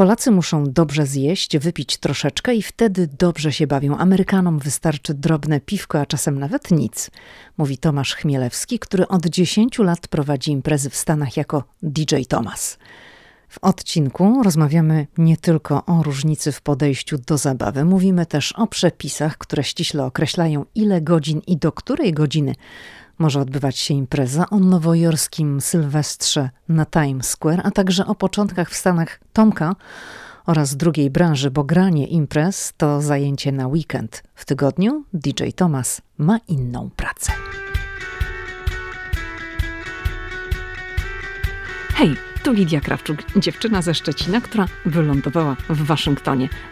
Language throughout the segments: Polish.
Polacy muszą dobrze zjeść, wypić troszeczkę i wtedy dobrze się bawią. Amerykanom wystarczy drobne piwko, a czasem nawet nic, mówi Tomasz Chmielewski, który od 10 lat prowadzi imprezy w Stanach jako DJ Thomas. W odcinku rozmawiamy nie tylko o różnicy w podejściu do zabawy, mówimy też o przepisach, które ściśle określają, ile godzin i do której godziny może odbywać się impreza, o nowojorskim Sylwestrze na Times Square, a także o początkach w Stanach Tomka oraz drugiej branży, bo granie imprez to zajęcie na weekend. W tygodniu DJ Thomas ma inną pracę. Hej! Tu Lidia Krawczuk, dziewczyna ze Szczecina, która wylądowała w Waszyngtonie.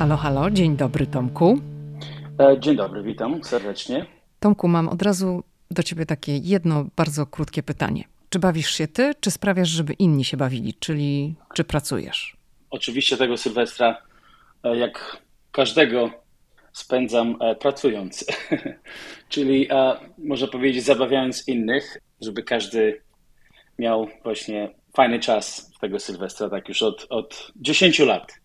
Halo, halo, dzień dobry Tomku. E, dzień dobry, witam serdecznie. Tomku, mam od razu do ciebie takie jedno bardzo krótkie pytanie. Czy bawisz się ty, czy sprawiasz, żeby inni się bawili, czyli czy pracujesz? Oczywiście tego Sylwestra, e, jak każdego, spędzam e, pracując. czyli można powiedzieć, zabawiając innych, żeby każdy miał właśnie fajny czas tego Sylwestra, tak już od, od 10 lat.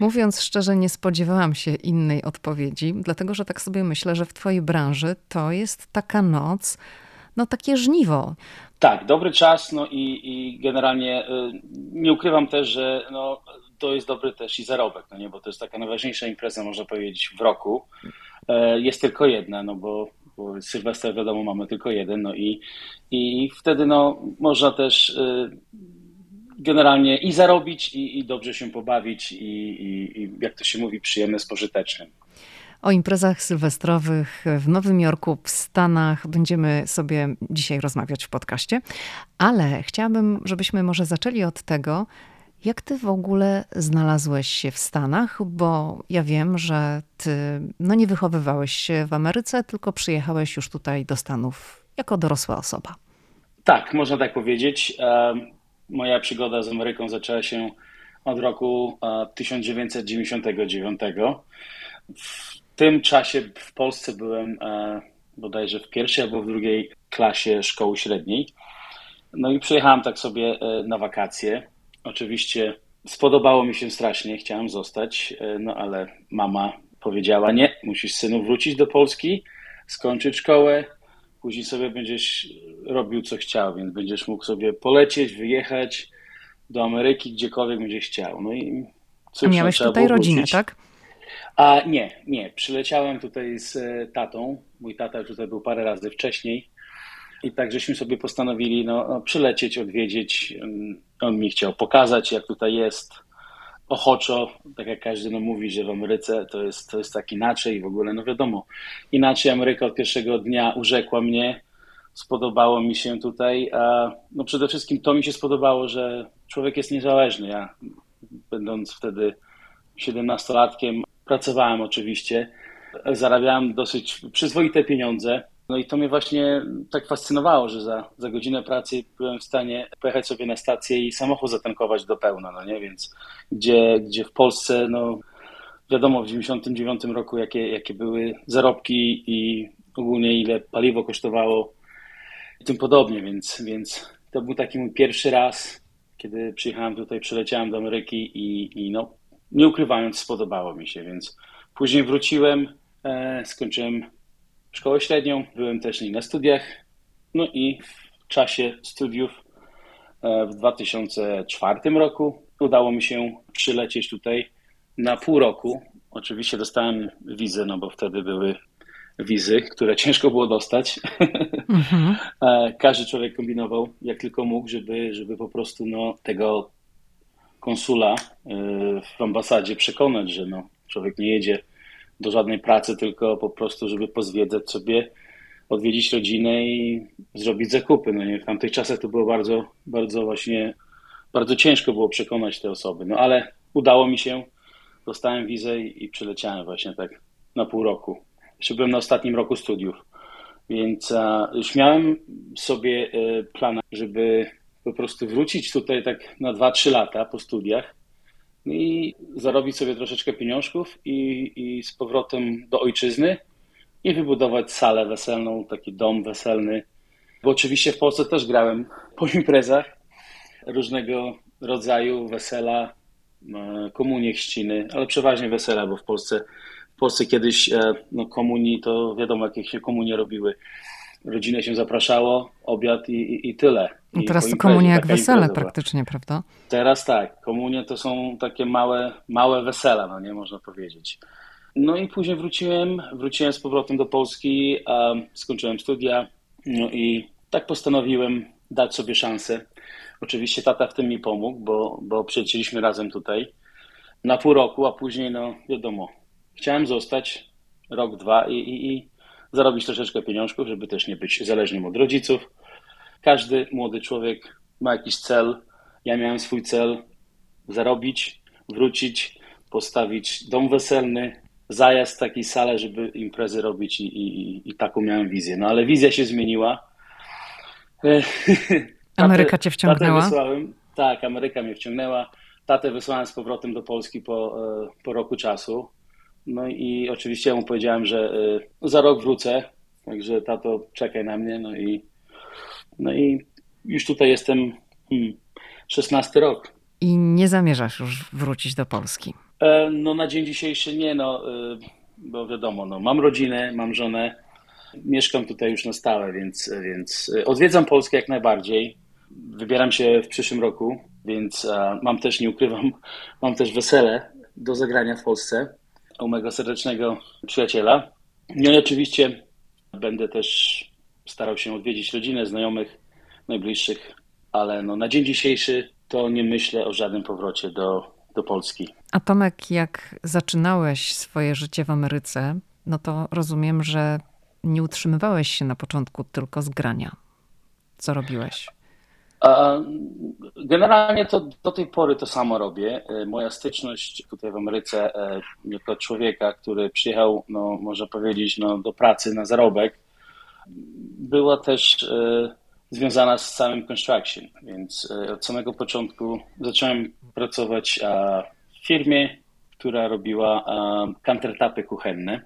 Mówiąc szczerze, nie spodziewałam się innej odpowiedzi, dlatego że tak sobie myślę, że w Twojej branży to jest taka noc, no takie żniwo. Tak, dobry czas, no i, i generalnie y, nie ukrywam też, że no, to jest dobry też i zarobek, no nie, bo to jest taka najważniejsza impreza, można powiedzieć, w roku. E, jest tylko jedna, no bo, bo Sylwester wiadomo mamy tylko jeden, no i, i wtedy no, można też y, generalnie i zarobić, i, i dobrze się pobawić, i, i, i, jak to się mówi, przyjemne z pożytecznym. O imprezach sylwestrowych w Nowym Jorku, w Stanach będziemy sobie dzisiaj rozmawiać w podcaście, ale chciałabym, żebyśmy może zaczęli od tego, jak ty w ogóle znalazłeś się w Stanach, bo ja wiem, że ty no nie wychowywałeś się w Ameryce, tylko przyjechałeś już tutaj do Stanów jako dorosła osoba. Tak, można tak powiedzieć moja przygoda z Ameryką zaczęła się od roku 1999. W tym czasie w Polsce byłem bodajże w pierwszej albo w drugiej klasie szkoły średniej. No i przyjechałem tak sobie e, na wakacje. Oczywiście spodobało mi się strasznie, chciałem zostać, e, no ale mama powiedziała: Nie, musisz synu wrócić do Polski, skończyć szkołę, później sobie będziesz robił co chciał, więc będziesz mógł sobie polecieć, wyjechać do Ameryki, gdziekolwiek będziesz chciał. No i cóż, A miałeś no, tutaj rodzinę, wrócić. tak? A nie, nie. Przyleciałem tutaj z e, tatą. Mój tata już tutaj był parę razy wcześniej. I tak żeśmy sobie postanowili no, no przylecieć, odwiedzić. On mi chciał pokazać, jak tutaj jest ochoczo, tak jak każdy no, mówi, że w Ameryce to jest, to jest tak inaczej i w ogóle, no wiadomo, inaczej Ameryka od pierwszego dnia urzekła mnie, spodobało mi się tutaj. A, no przede wszystkim to mi się spodobało, że człowiek jest niezależny. Ja, będąc wtedy 17-latkiem, pracowałem oczywiście, zarabiałem dosyć przyzwoite pieniądze. No i to mnie właśnie tak fascynowało, że za, za godzinę pracy byłem w stanie pojechać sobie na stację i samochód zatankować do pełna, no nie? Więc gdzie, gdzie w Polsce, no wiadomo, w 99 roku jakie, jakie były zarobki i ogólnie ile paliwo kosztowało i tym podobnie, więc, więc to był taki mój pierwszy raz, kiedy przyjechałem tutaj, przyleciałem do Ameryki i, i no, nie ukrywając, spodobało mi się, więc później wróciłem, e, skończyłem szkołę średnią, byłem też na studiach, no i w czasie studiów e, w 2004 roku udało mi się przylecieć tutaj na pół roku. Oczywiście dostałem wizę, no bo wtedy były wizy, które ciężko było dostać. Mhm. E, każdy człowiek kombinował jak tylko mógł, żeby, żeby po prostu no, tego konsula e, w ambasadzie przekonać, że no, człowiek nie jedzie do żadnej pracy, tylko po prostu, żeby pozwiedzać sobie odwiedzić rodzinę i zrobić zakupy. No nie, w tamtych czasach to było bardzo, bardzo właśnie, bardzo ciężko było przekonać te osoby. No ale udało mi się, dostałem wizę i, przyleciałem właśnie tak na pół roku. Jeszcze byłem na ostatnim roku studiów, więc a, już miałem sobie e, plan, żeby po prostu wrócić tutaj tak na 2-3 lata po studiach i zarobić sobie troszeczkę pieniążków i, i z powrotem do ojczyzny i wybudować salę weselną, taki dom weselny. Bo oczywiście w Polsce też grałem po imprezach różnego rodzaju wesela, e, komunie, chrzciny, ale przeważnie wesela, bo w Polsce, w Polsce kiedyś e, no, komunii to wiadomo, jakie się komunie robiły. Rodzinę się zapraszało, obiad i, i, i tyle. I teraz to komunia jak wesele praktycznie, prawda? Teraz tak, komunie to są takie małe, małe wesela, no nie można powiedzieć. No i później wróciłem, wróciłem z powrotem do Polski, skończyłem studia, no i tak postanowiłem dać sobie szansę. Oczywiście tata w tym mi pomógł, bo, bo przyjechaliśmy razem tutaj na pół roku, a później, no wiadomo, chciałem zostać rok, dwa i, i, i zarobić troszeczkę pieniążków, żeby też nie być zależnym od rodziców. Każdy młody człowiek ma jakiś cel. Ja miałem swój cel zarobić, wrócić, postawić dom weselny, zajazd takiej sale, żeby imprezy robić i, i, i taką miałem wizję. No ale wizja się zmieniła. Ameryka cię wciągnęła? Wysłałem, tak, Ameryka mnie wciągnęła. Tatę wysłałem z powrotem do Polski po, e, po roku czasu. No i oczywiście ja mu powiedziałem, że e, za rok wrócę, także tato czekaj na mnie. No i, no i już tutaj jestem hmm, 16 rok. I nie zamierzasz już wrócić do Polski? E, no na dzień dzisiejszy nie, no, bo wiadomo, no, mam rodzinę, mam żonę, mieszkam tutaj już na stałe, więc, więc odwiedzam Polskę jak najbardziej. Wybieram się w przyszłym roku, więc mam też, nie ukrywam, mam też wesele do zagrania w Polsce u mego serdecznego przyjaciela. No i oczywiście będę też starał się odwiedzić rodzinę, znajomych, najbliższych, ale no, na dzień dzisiejszy to nie myślę o żadnym powrocie do, do Polski. A Tomek, jak zaczynałeś swoje życie w Ameryce, no to rozumiem, że nie utrzymywałeś się na początku tylko z grania. Co robiłeś? Generalnie to do tej pory to samo robię. E, moja styczność tutaj w Ameryce e, jako człowieka, który przyjechał, no, można powiedzieć, no, do pracy na zarobek, była też e, związana z całym construction, więc od samego początku zacząłem pracować w firmie, która robiła countertapy kuchenne.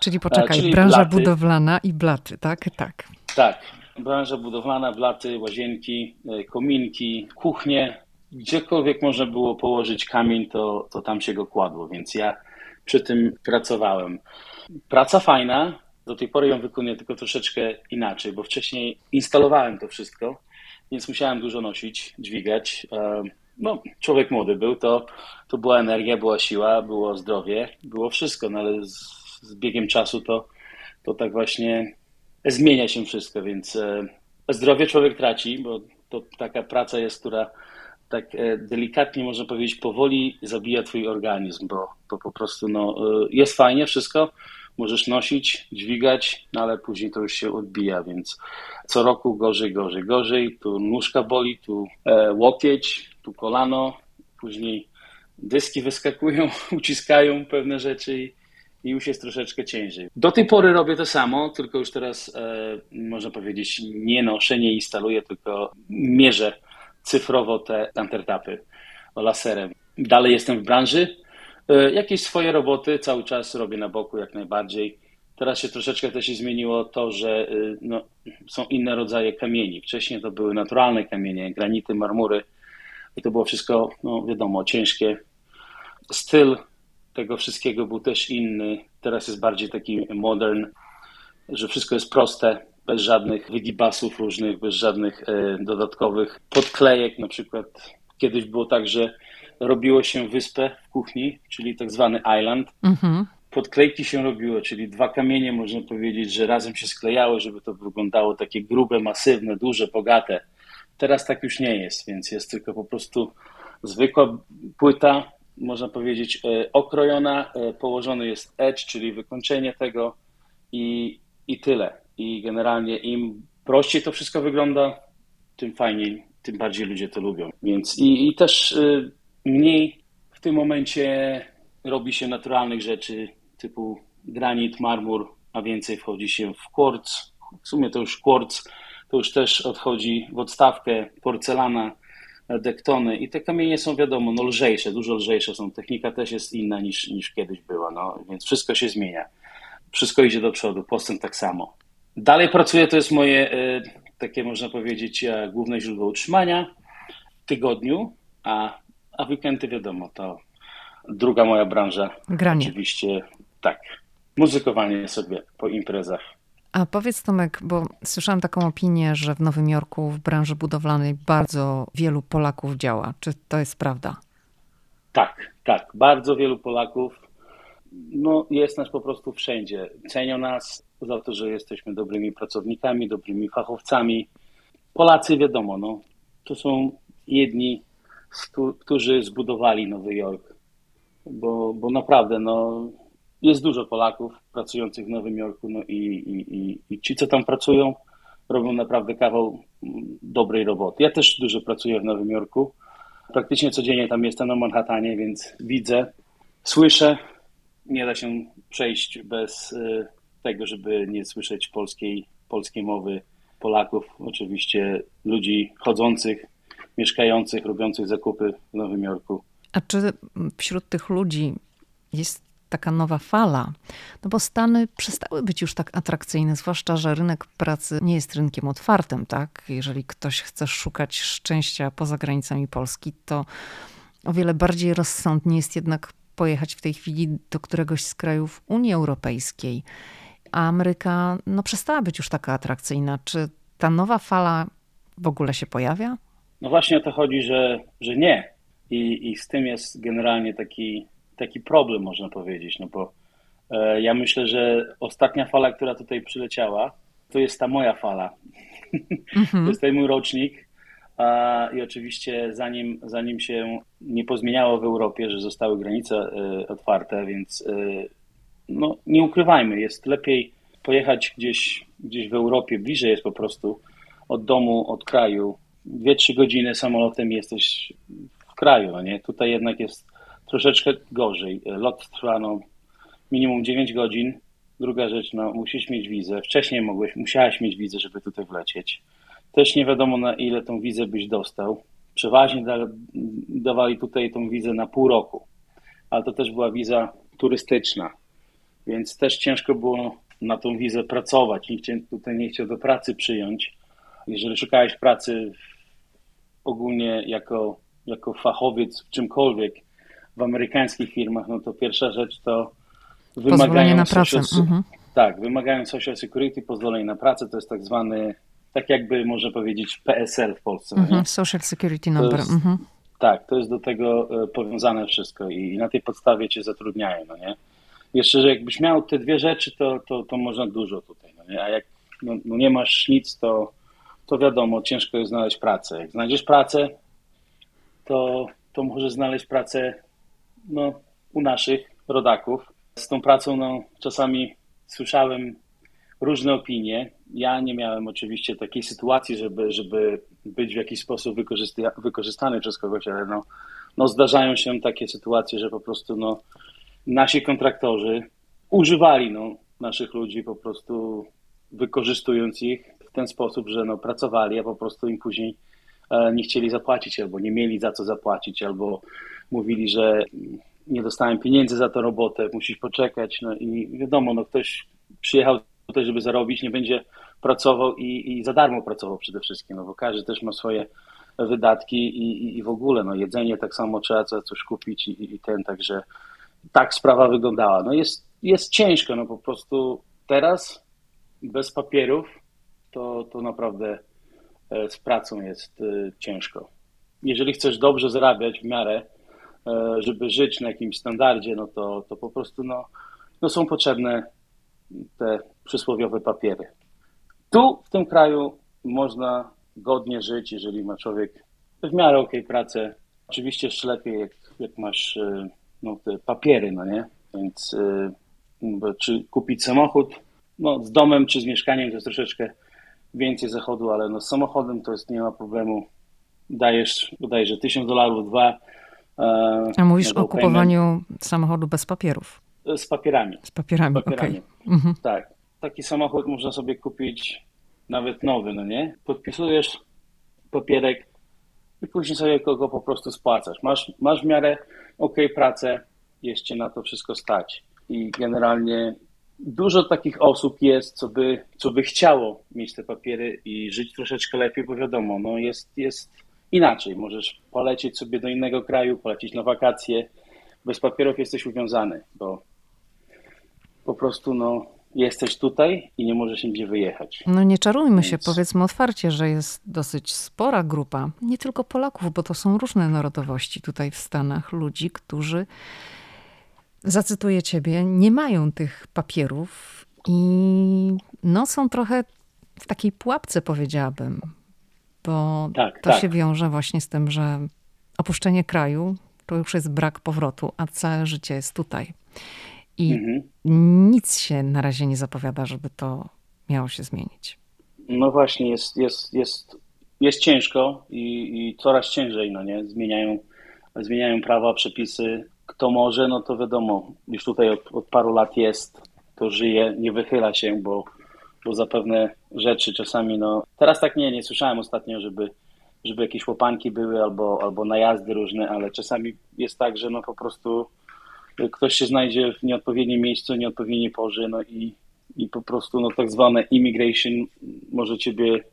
Czyli poczekaj, Czyli branża blaty. budowlana i blaty, tak? Tak. Tak branża budowlana, blaty, łazienki, e, kominki, kuchnie. Gdziekolwiek można było położyć kamień, to, to tam się go kładło, więc ja przy tym pracowałem. Praca fajna, do tej pory ją wykonuję tylko troszeczkę inaczej, bo wcześniej instalowałem to wszystko, więc musiałem dużo nosić, dźwigać. E, no, człowiek młody był, to, to była energia, była siła, było zdrowie, było wszystko, no ale z, z biegiem czasu to, to tak właśnie zmienia się wszystko, więc e, zdrowie człowiek traci, bo to taka praca jest, która tak e, delikatnie można powiedzieć powoli zabija twój organizm, bo, bo po prostu no, e, jest fajnie wszystko, możesz nosić, dźwigać, no ale później to już się odbija, więc co roku gorzej, gorzej, gorzej, tu nóżka boli, tu łokieć, tu kolano, później dyski wyskakują, uciskają pewne rzeczy i, i już jest troszeczkę ciężej. Do tej pory robię to samo, tylko już teraz e, można powiedzieć nie noszę, nie instaluję, tylko mierzę cyfrowo te countertapy laserem. Dalej jestem w branży. E, jakieś swoje roboty cały czas robię na boku jak najbardziej. Teraz się troszeczkę też się zmieniło to, że e, no, są inne rodzaje kamieni. Wcześniej to były naturalne kamienie, granity, marmury i to było wszystko, no wiadomo, ciężkie. Styl tego wszystkiego był też inny. Teraz jest bardziej taki modern, że wszystko jest proste, bez żadnych wygibasów różnych, bez żadnych e, dodatkowych podklejek. Na przykład kiedyś było tak, że robiło się wyspę w kuchni, czyli tak zwany island. Mhm. Podklejki się robiło, czyli dwa kamienie, można powiedzieć, że razem się sklejały, żeby to wyglądało takie grube, masywne, duże, bogate. Teraz tak już nie jest, więc jest tylko po prostu zwykła płyta można powiedzieć, e, okrojona, e, położony jest edge, czyli wykończenie tego i, i tyle. i generalnie im prościej to wszystko wygląda, tym fajniej, tym bardziej ludzie to lubią. Więc i, i też y, mniej w tym momencie robi się naturalnych rzeczy typu granit, marmur, a więcej wchodzi się w quartz. W sumie to już quartz to już też odchodzi w odstawkę, porcelana, dektony i te kamienie są wiadomo, no lżejsze, dużo lżejsze są. Technika też jest inna niż, niż kiedyś była, no, więc wszystko się zmienia. Wszystko idzie do przodu, postęp tak samo. Dalej pracuję, to jest moje y, takie można powiedzieć e, główne źródło utrzymania w tygodniu, a, a weekendy wiadomo, to druga moja branża. Granie. Oczywiście tak, muzykowanie sobie po imprezach. A powiedz Tomek, bo słyszałam taką opinię, że w Nowym Jorku w branży budowlanej bardzo wielu Polaków działa. Czy to jest prawda? Tak, tak. Bardzo wielu Polaków no, jest nas po prostu wszędzie. Cenią nas za to, że jesteśmy dobrymi pracownikami, dobrymi fachowcami. Polacy, wiadomo, no, to są jedni, którzy zbudowali Nowy Jork. Bo, bo naprawdę, no, jest dużo Polaków pracujących w Nowym Jorku no i, i, i, i ci, co tam pracują, robią naprawdę kawał dobrej roboty. Ja też dużo pracuję w Nowym Jorku. Praktycznie codziennie tam jestem na Manhattanie, więc widzę, słyszę. Nie da się przejść bez y, tego, żeby nie słyszeć polskiej, polskiej mowy Polaków, oczywiście ludzi chodzących, mieszkających, robiących zakupy w Nowym Jorku. A czy wśród tych ludzi jest taka nowa fala, no bo Stany przestały być już tak atrakcyjne, zwłaszcza, że rynek pracy nie jest rynkiem otwartym, tak? Jeżeli ktoś chce szukać szczęścia poza granicami Polski, to o wiele bardziej rozsądnie jest jednak pojechać w tej chwili do któregoś z krajów Unii Europejskiej. A Ameryka no, przestała być już taka atrakcyjna. Czy ta nowa fala w ogóle się pojawia? No właśnie o to chodzi, że, że nie. I, I z tym jest generalnie taki taki problem, można powiedzieć, no bo e, ja myślę, że ostatnia fala, która tutaj przyleciała, to jest ta moja fala. Mhm. to jest ten mój rocznik. I oczywiście zanim, zanim się nie pozmieniało w Europie, że zostały granice e, otwarte, więc e, no, nie ukrywajmy, jest lepiej pojechać gdzieś, gdzieś w Europie, bliżej jest po prostu od domu, od kraju. Dwie, trzy godziny samolotem jesteś w kraju, no nie? Tutaj jednak jest troszeczkę gorzej. Lot trwa no, minimum 9 godzin. Druga rzecz, no, musisz mieć wizę. Wcześniej mogłeś, musiałeś mieć wizę, żeby tutaj wlecieć. Też nie wiadomo, na ile tą wizę byś dostał. Przeważnie da, dawali tutaj tą wizę na pół roku, ale to też była wiza turystyczna, więc też ciężko było na tą wizę pracować. Nikt cię tutaj nie chciał do pracy przyjąć. Jeżeli szukałeś pracy ogólnie jako, jako fachowiec w czymkolwiek, w amerykańskich firmach, no to pierwsza rzecz to wymagają na pracę. mhm. Tak, wymagają social security, pozwolenie na pracę, to jest tak zwany, tak jakby można powiedzieć PSL w Polsce. Mhm, social security number. Jest, mhm. Tak, to jest do tego e, powiązane wszystko i, i, na tej podstawie cię zatrudniają, no nie? Jeszcze, że jakbyś miał te dwie rzeczy, to, to, to można dużo tutaj, no nie? A jak no, no nie masz nic, to, to wiadomo, ciężko jest znaleźć pracę. Jak znajdziesz pracę, to, to możesz znaleźć pracę no, u naszych rodaków. Z tą pracą no, czasami słyszałem różne opinie. Ja nie miałem oczywiście takiej sytuacji, żeby, żeby być w jakiś sposób wykorzystany przez kogoś, ale no, no zdarzają się takie sytuacje, że po prostu no, nasi kontraktorzy używali no, naszych ludzi po prostu wykorzystując ich w ten sposób, że no, pracowali, a po prostu im później e, nie chcieli zapłacić albo nie mieli za co zapłacić, albo mówili, że nie dostałem pieniędzy za tę robotę, musisz poczekać. No i wiadomo, no ktoś przyjechał tutaj, żeby zarobić, nie będzie pracował i, i za darmo pracował przede wszystkim, no bo każdy też ma swoje wydatki i, i, i w ogóle, no jedzenie tak samo trzeba co, coś kupić i, i ten, także tak sprawa wyglądała. No jest, jest ciężko, no po prostu teraz bez papierów to, to naprawdę e, z pracą jest e, ciężko. Jeżeli chcesz dobrze zarabiać w miarę, żeby żyć na jakimś standardzie, no to, to po prostu no, no są potrzebne te przysłowiowe papiery. Tu w tym kraju można godnie żyć, jeżeli ma człowiek w miarę ok pracę. Oczywiście jeszcze lepiej, jak, jak masz e, no, te papiery, no nie? Więc e, czy kupić samochód No, z domem czy z mieszkaniem to jest troszeczkę więcej zachodu, ale no, z samochodem to jest nie ma problemu. Dajesz bodajże 1000 dolarów, dwa. E, A mówisz o kupowaniu samochodu bez papierów? Z papierami. Z papierami, z papierami. Okay. Mhm. Tak. Taki samochód można sobie kupić nawet nowy, no nie? Podpisujesz papierek i później sobie go po prostu spłacasz. Masz, masz w miarę ok pracę, jeszcze na to wszystko stać. I generalnie dużo takich osób jest, co by, co by chciało mieć te papiery i żyć troszeczkę lepiej, bo wiadomo, no jest, jest inaczej. Możesz polecieć sobie do innego kraju, polecieć na wakacje. Bez papierów jesteś uwiązany, bo po prostu no, jesteś tutaj i nie możesz nigdzie wyjechać. No nie czarujmy Więc... się, powiedzmy otwarcie, że jest dosyć spora grupa, nie tylko Polaków, bo to są różne narodowości tutaj w Stanach, ludzi, którzy, zacytuję ciebie, nie mają tych papierów i no są trochę w takiej pułapce, powiedziałabym, bo tak, to tak. się wiąże właśnie z tym, że opuszczenie kraju to już jest brak powrotu, a całe życie jest tutaj. I mhm. nic się na razie nie zapowiada, żeby to miało się zmienić. No właśnie, jest, jest, jest, jest ciężko i, i coraz ciężej, no nie? Zmieniają, zmieniają prawa, przepisy. Kto może, no to wiadomo, już tutaj od, od paru lat jest, to żyje, nie wychyla się, bo, bo za pewne rzeczy czasami, no teraz tak nie, nie słyszałem ostatnio, żeby, żeby jakieś łopanki były albo, albo najazdy różne, ale czasami jest tak, że no po prostu ktoś się znajdzie w nieodpowiednim miejscu, nieodpowiedniej porze, no i, i po prostu no, tak zwane immigration może ciebie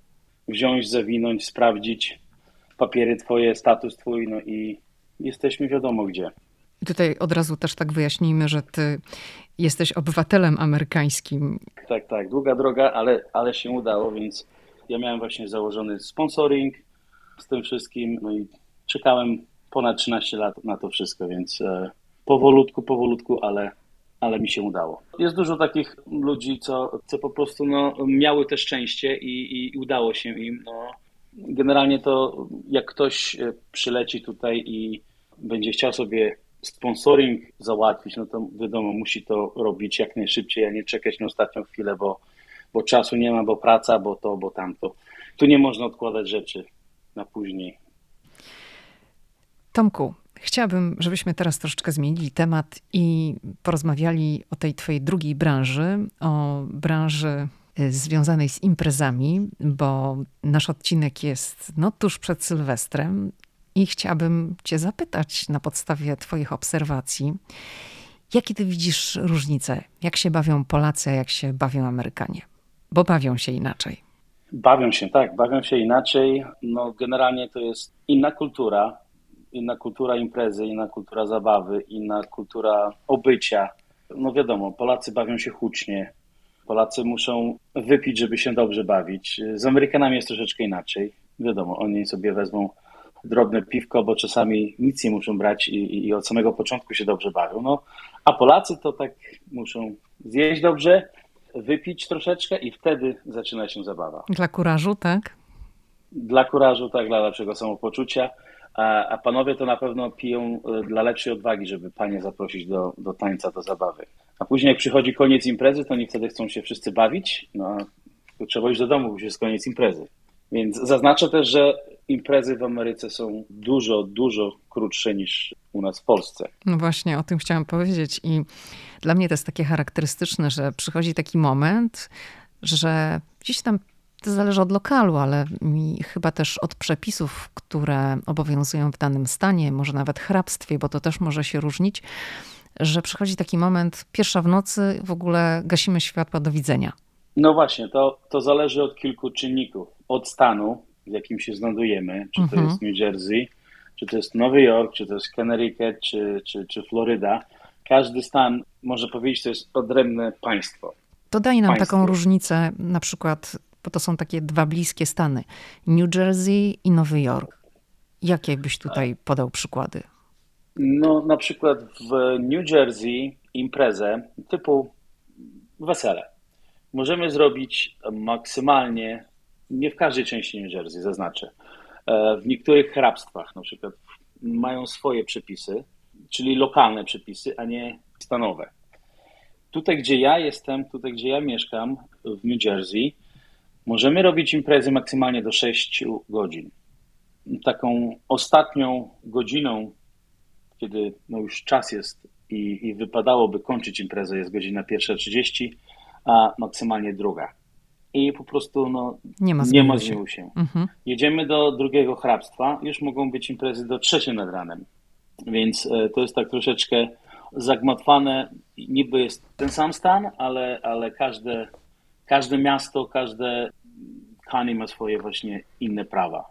wziąć, zawinąć, sprawdzić papiery twoje, status twój, no i jesteśmy wiadomo gdzie. I tutaj od razu też tak wyjaśnijmy, że ty jesteś obywatelem amerykańskim. Tak, tak, długa droga, ale, ale się udało, więc ja miałem właśnie założony sponsoring z tym wszystkim, no i czekałem ponad 13 lat na to wszystko, więc e, powolutku, powolutku, ale, ale mi się udało. Jest dużo takich ludzi, co, co po prostu no, miały te szczęście i, i udało się im. No. Generalnie to jak ktoś e, przyleci tutaj i będzie chciał sobie sponsoring załatwić, no to wiadomo, musi to robić jak najszybciej, a nie czekać na ostatnią chwilę, bo, bo czasu nie ma, bo praca, bo to, bo tamto. Tu nie można odkładać rzeczy na później. Tomku, Chciałabym, żebyśmy teraz troszeczkę zmienili temat i porozmawiali o tej twojej drugiej branży, o branży y, związanej z imprezami, bo nasz odcinek jest no, tuż przed Sylwestrem i chciałabym cię zapytać na podstawie twoich obserwacji, jakie ty widzisz różnice? Jak się bawią Polacy, a jak się bawią Amerykanie? Bo bawią się inaczej. Bawią się, tak, bawią się inaczej. No, generalnie to jest inna kultura, inna kultura imprezy, inna kultura zabawy, inna kultura obycia. No wiadomo, Polacy bawią się hucznie. Polacy muszą wypić, żeby się dobrze bawić. Z Amerykanami jest troszeczkę inaczej. Wiadomo, oni sobie wezmą drobne piwko, bo czasami nic nie muszą brać i, i od samego początku się dobrze bawią. No, a Polacy to tak muszą zjeść dobrze, wypić troszeczkę i wtedy zaczyna się zabawa. Dla kurażu, tak? Dla kurażu, tak, dla lepszego samopoczucia a, a panowie to na pewno piją e, dla lepszej odwagi, żeby panie zaprosić do, do tańca, do zabawy. A później jak przychodzi koniec imprezy, to oni wtedy chcą się wszyscy bawić, no to trzeba iść do domu, bo już jest koniec imprezy. Więc zaznaczę też, że imprezy w Ameryce są dużo, dużo krótsze niż u nas w Polsce. No właśnie, o tym chciałam powiedzieć i dla mnie to jest takie charakterystyczne, że przychodzi taki moment, że gdzieś tam to zależy od lokalu, ale mi chyba też od przepisów, które obowiązują w danym stanie, może nawet hrabstwie, bo to też może się różnić, że przychodzi taki moment, pierwsza w nocy, w ogóle gasimy światła, do widzenia. No właśnie, to, to zależy od kilku czynników. Od stanu, w jakim się znajdujemy, czy to mhm. jest New Jersey, czy to jest Nowy Jork, czy to jest Connecticut, czy, czy, czy Floryda. Każdy stan, może powiedzieć, to jest odrębne państwo. To daje nam państwo. taką różnicę, na przykład bo to są takie dwa bliskie stany. New Jersey i Nowy Jork. Jakie byś tutaj podał przykłady? No, na przykład w New Jersey imprezę typu wesele możemy zrobić maksymalnie, nie w każdej części New Jersey, zaznaczę, e, w niektórych hrabstwach na przykład mają swoje przepisy, czyli lokalne przepisy, a nie stanowe. tutaj, gdzie ja jestem, tutaj, gdzie ja mieszkam, w New Jersey, możemy robić imprezy maksymalnie do 6 godzin. Taką ostatnią godziną, kiedy no już czas jest i, i wypadałoby kończyć imprezę, jest godzina 1.30, a maksymalnie druga. I po prostu no, nie ma, nie ma zmiłuj się. Mhm. Jedziemy do drugiego hrabstwa, już mogą być imprezy do trzeciej nad ranem. Więc e, to jest tak troszeczkę zagmatwane. Niby jest ten sam stan, ale, ale każde, każde miasto, każde county ma swoje właśnie inne prawa.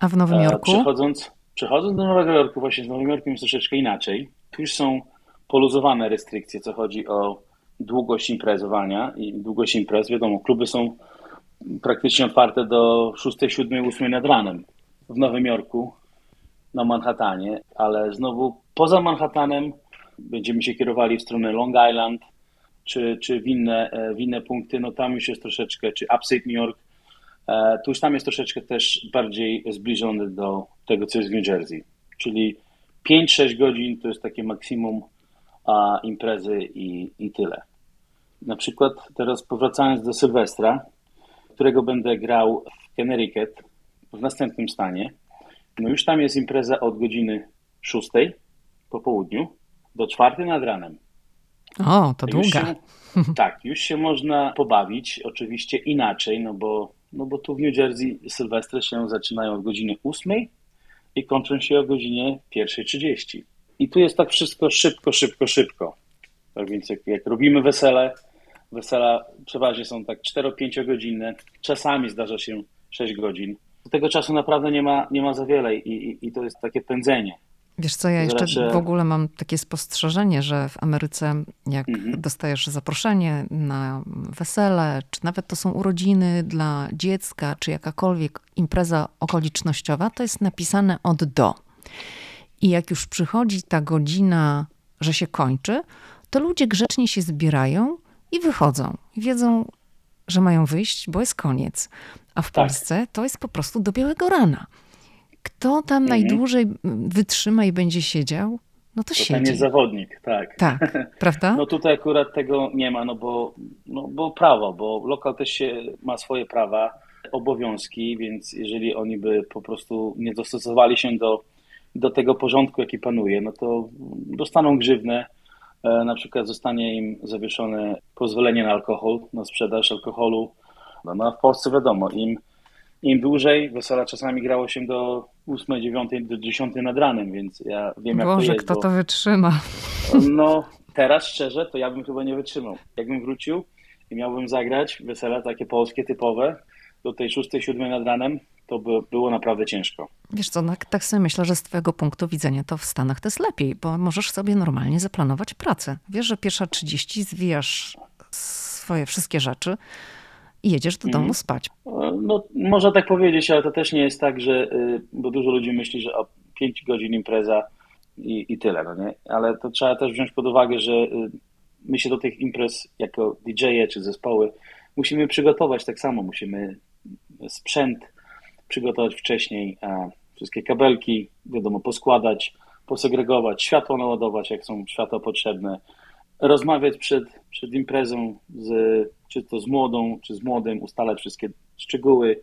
A w Nowym e, Jorku? Przechodząc, przechodząc do Nowego Jorku, właśnie z Nowym Jorkiem jest troszeczkę inaczej. Tu już są poluzowane restrykcje, co chodzi o długość imprezowania i długość imprez. Wiadomo, kluby są praktycznie otwarte do 6, 7, 8 nad ranem w Nowym Jorku, na Manhattanie, ale znowu poza Manhattanem będziemy się kierowali w stronę Long Island czy, czy w, inne, w inne punkty, no tam już jest troszeczkę, czy Upstate New York, e, tu już tam jest troszeczkę też bardziej zbliżony do tego, co jest w New Jersey. Czyli 5-6 godzin to jest takie maksimum a, imprezy i, i tyle. Na przykład teraz powracając do Sylwestra, którego będę grał w Connecticut w następnym stanie, no już tam jest impreza od godziny 6 po południu do 4 nad ranem. O, to długa. Się, tak, już się można pobawić, oczywiście inaczej, no bo, no bo tu w New Jersey Sylwestry się zaczynają od godziny 8 i kończą się o godzinie 1.30. I tu jest tak wszystko szybko, szybko, szybko. Tak więc jak, jak robimy wesele, wesela przeważnie są tak 4-5 godzinne, czasami zdarza się 6 godzin. Tego czasu naprawdę nie ma, nie ma za wiele i, i, i to jest takie pędzenie. Wiesz co, ja jeszcze w ogóle mam takie spostrzeżenie, że w Ameryce jak mhm. dostajesz zaproszenie na wesele, czy nawet to są urodziny dla dziecka, czy jakakolwiek impreza okolicznościowa, to jest napisane od do. I jak już przychodzi ta godzina, że się kończy, to ludzie grzecznie się zbierają i wychodzą. Wiedzą, że mają wyjść, bo jest koniec. A w tak. Polsce to jest po prostu do białego rana. Kto tam mhm. najdłużej wytrzyma i będzie siedział, no to, to siedzi. Ten jest zawodnik, tak. Tak, prawda? No tutaj akurat tego nie ma, no bo, no bo prawo, bo lokal też się ma swoje prawa, obowiązki, więc jeżeli oni by po prostu nie dostosowali się do, do tego porządku, jaki panuje, no to dostaną grzywnę, e, na przykład zostanie im zawieszone pozwolenie na alkohol, na sprzedaż alkoholu. No, no a w Polsce wiadomo, im im dłużej, wesela czasami grało się do 8, 9, do 10 nad ranem, więc ja wiem jak Boże, to jest. kto bo... to wytrzyma? No, teraz szczerze, to ja bym chyba nie wytrzymał. Jakbym wrócił i miałbym zagrać wesela takie polskie, typowe, do tej 6, 7 nad ranem, to by było naprawdę ciężko. Wiesz co, tak, tak sobie myślę, że z twojego punktu widzenia to w Stanach to jest lepiej, bo możesz sobie normalnie zaplanować pracę. Wiesz, że pierwsza 30 zwijasz swoje wszystkie rzeczy, i jedziesz do domu mhm. spać. No, można tak powiedzieć, ale to też nie jest tak, że, y, bo dużo ludzi myśli, że o 5 godzin impreza i, i tyle, no nie? Ale to trzeba też wziąć pod uwagę, że y, my się do tych imprez jako DJ-e czy zespoły musimy przygotować tak samo, musimy sprzęt przygotować wcześniej, a wszystkie kabelki, wiadomo, poskładać, posegregować, światło naładować, jak są światła potrzebne, rozmawiać przed, przed imprezą, z, czy to z młodą, czy z młodym, ustalać wszystkie szczegóły.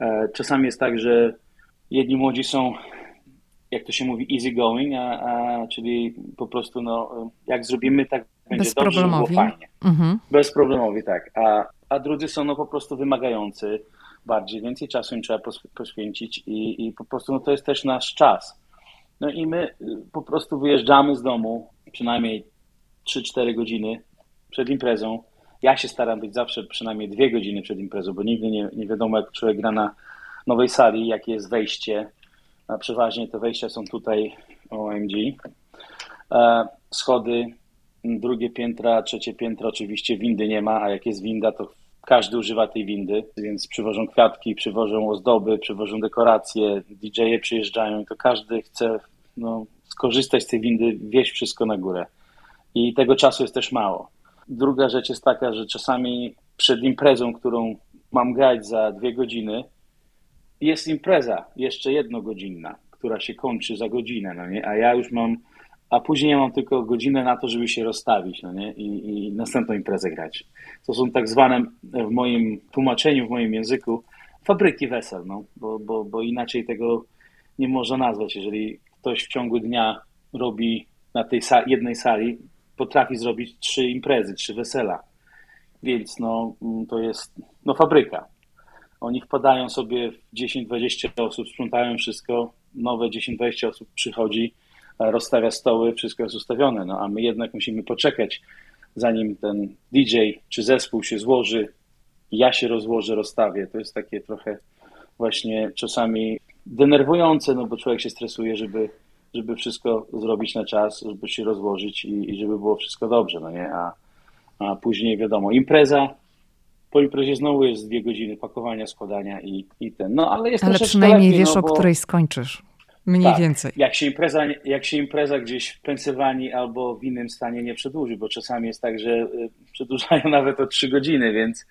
E, czasami jest tak, że jedni młodzi są, jak to się mówi, easy going, a, a czyli po prostu no, jak zrobimy, tak będzie dobrze, było fajnie. Mhm. Bezproblemowi, tak. A, a drudzy są no, po prostu wymagający bardziej, więcej czasu im trzeba poświęcić i, i po prostu no, to jest też nasz czas. No i my y, po prostu wyjeżdżamy z domu, przynajmniej 3-4 godziny przed imprezą. Ja się staram być zawsze przynajmniej dwie godziny przed imprezą, bo nigdy nie, nie wiadomo, jak człowiek gra na nowej sali, jakie jest wejście. A przeważnie te wejścia są tutaj OMG. E, schody, drugie piętra, trzecie piętro, oczywiście windy nie ma, a jak jest winda, to każdy używa tej windy, więc przywożą kwiatki, przywożą ozdoby, przywożą dekoracje, DJ-e przyjeżdżają i to każdy chce no, skorzystać z tej windy, wieść wszystko na górę i tego czasu jest też mało. Druga rzecz jest taka, że czasami przed imprezą, którą mam grać za dwie godziny, jest impreza jeszcze jednogodzinna, która się kończy za godzinę, no nie? a ja już mam a później mam tylko godzinę na to, żeby się rozstawić no nie? I, i następną imprezę grać. To są tak zwane w moim tłumaczeniu, w moim języku fabryki wesel, no, bo, bo, bo inaczej tego nie można nazwać. Jeżeli ktoś w ciągu dnia robi na tej jednej sali, potrafi zrobić trzy imprezy, trzy wesela. Więc no, mm, to jest no, fabryka. Oni wpadają sobie 10-20 osób, sprzątają wszystko, nowe 10-20 osób przychodzi, rozstawia stoły, wszystko jest ustawione, no a my jednak musimy poczekać, zanim ten DJ czy zespół się złoży, ja się rozłożę, rozstawię. To jest takie trochę właśnie czasami denerwujące, no bo człowiek się stresuje, żeby, żeby wszystko zrobić na czas, żeby się rozłożyć i, i żeby było wszystko dobrze, no nie? A, a później wiadomo, impreza, po imprezie znowu jest dwie godziny pakowania, składania i, i ten. No ale jest Ale przynajmniej lepiej, wiesz, no, bo... o której skończysz. Mniej tak, więcej. Jak się, impreza, jak się impreza gdzieś w Pensylwanii albo w innym stanie nie przedłuży, bo czasami jest tak, że y, przedłużają nawet o trzy godziny, więc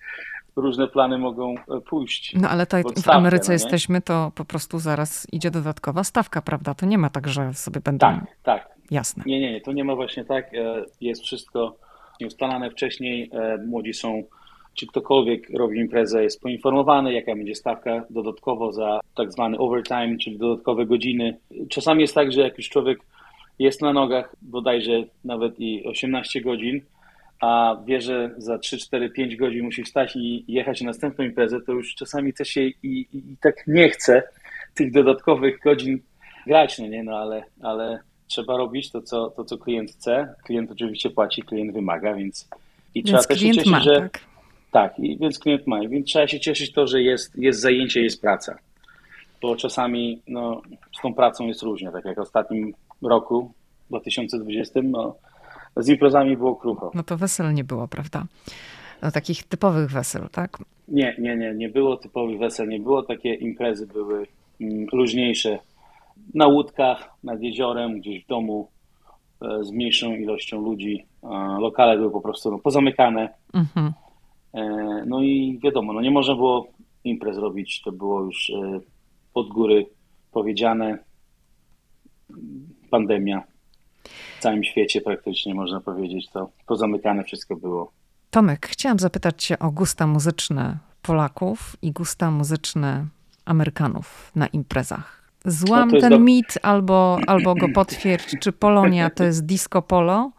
różne plany mogą e, pójść. No ale tutaj w Ameryce no jesteśmy, to po prostu zaraz idzie dodatkowa stawka, prawda? To nie ma tak, że sobie będą... Tak, tak. Jasne. Nie, nie, nie, to nie ma właśnie tak. E, jest wszystko ustalane wcześniej. E, młodzi są, czy ktokolwiek robi imprezę, jest poinformowany, jaka będzie stawka dodatkowo za tak zwany overtime, czyli dodatkowe godziny. Czasami jest tak, że jak już człowiek jest na nogach bodajże nawet i 18 godzin, a wie, że za 3, 4, 5 godzin musi wstać i jechać na następną imprezę, to już czasami też się i, i, i tak nie chce tych dodatkowych godzin grać, no nie, no ale, ale trzeba robić to co, to, co klient chce. Klient oczywiście płaci, klient wymaga, więc i więc trzeba też się cieszyć, ma, że tak, tak i, więc klient ma, więc trzeba się cieszyć to, że jest, jest zajęcie, jest praca. Bo czasami no, z tą pracą jest różnie, tak jak w ostatnim roku, 2020, no, z imprezami było krucho. No to wesel nie było, prawda? No, takich typowych wesel, tak? Nie, nie, nie, nie było typowych wesel, nie było. Takie imprezy były mm, luźniejsze. Na łódkach, nad jeziorem, gdzieś w domu e, z mniejszą ilością ludzi. Lokale były po prostu no, pozamykane. Mhm. E, no i wiadomo, no nie można było imprez robić, to było już e, pod góry powiedziane. Pandemia w całym świecie praktycznie można powiedzieć, to pozamykane wszystko było. Tomek, chciałam zapytać Cię o gusta muzyczne Polaków i gusta muzyczne Amerykanów na imprezach. Złam no ten do... mit albo, albo go potwierdź. Czy Polonia to jest disco polo?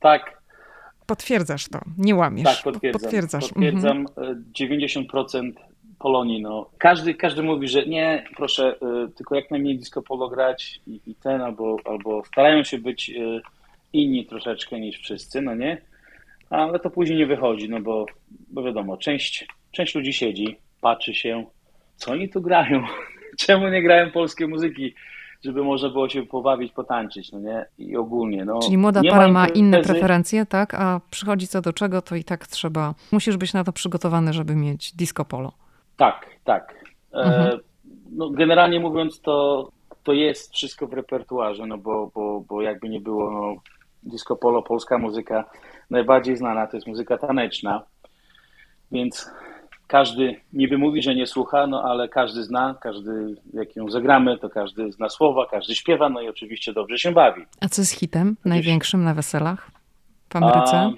Tak. Potwierdzasz to, nie łamiesz. Tak, potwierdzam. Potwierdzasz. Potwierdzam. Mhm. 90% Polonii. No. Każdy, każdy mówi, że nie, proszę, y, tylko jak najmniej disco polo grać i, i, ten, albo, albo starają się być y, inni troszeczkę niż wszyscy, no nie? Ale to później nie wychodzi, no bo, bo wiadomo, część, część ludzi siedzi, patrzy się, co oni tu grają, czemu nie grają polskie muzyki, żeby można było się pobawić, potańczyć, no nie? I ogólnie, no. Czyli młoda para ma, inne preferencje, tak? A przychodzi co do czego, to i tak trzeba, musisz być na to przygotowany, żeby mieć disco polo. Tak, tak. E, mhm. no, generalnie mówiąc, to, to jest wszystko w repertuarze, no bo, bo, bo jakby nie było, no, disco polo, polska muzyka najbardziej znana to jest muzyka taneczna, więc każdy niby mówi, że nie słucha, no ale każdy zna, każdy jak ją zagramy, to każdy zna słowa, każdy śpiewa, no i oczywiście dobrze się bawi. A co jest hitem największym na weselach w Ameryce? A,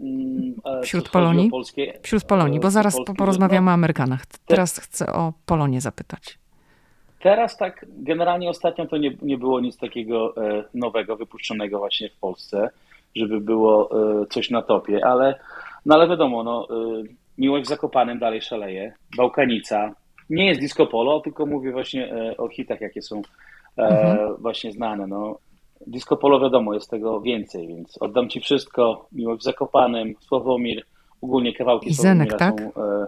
Mm, Wśród Polonii? Polskie, Wśród Polonii, bo zaraz Polski, porozmawiamy no, o Amerykanach. Teraz chcę o Polonię zapytać. Teraz tak, generalnie ostatnio to nie, nie było nic takiego e, nowego, wypuszczonego właśnie w Polsce, żeby było e, coś na topie, ale, no ale wiadomo, no, e, Miłość w Zakopanem dalej szaleje, Bałkanica, nie jest disco polo, tylko mówię właśnie o hitach, jakie są mhm. właśnie znane. No. Disco polo wiadomo, jest tego więcej, więc oddam Ci wszystko. Miłość w Zakopanem, Sławomir, ogólnie kawałki I Zenek, tak? są. E,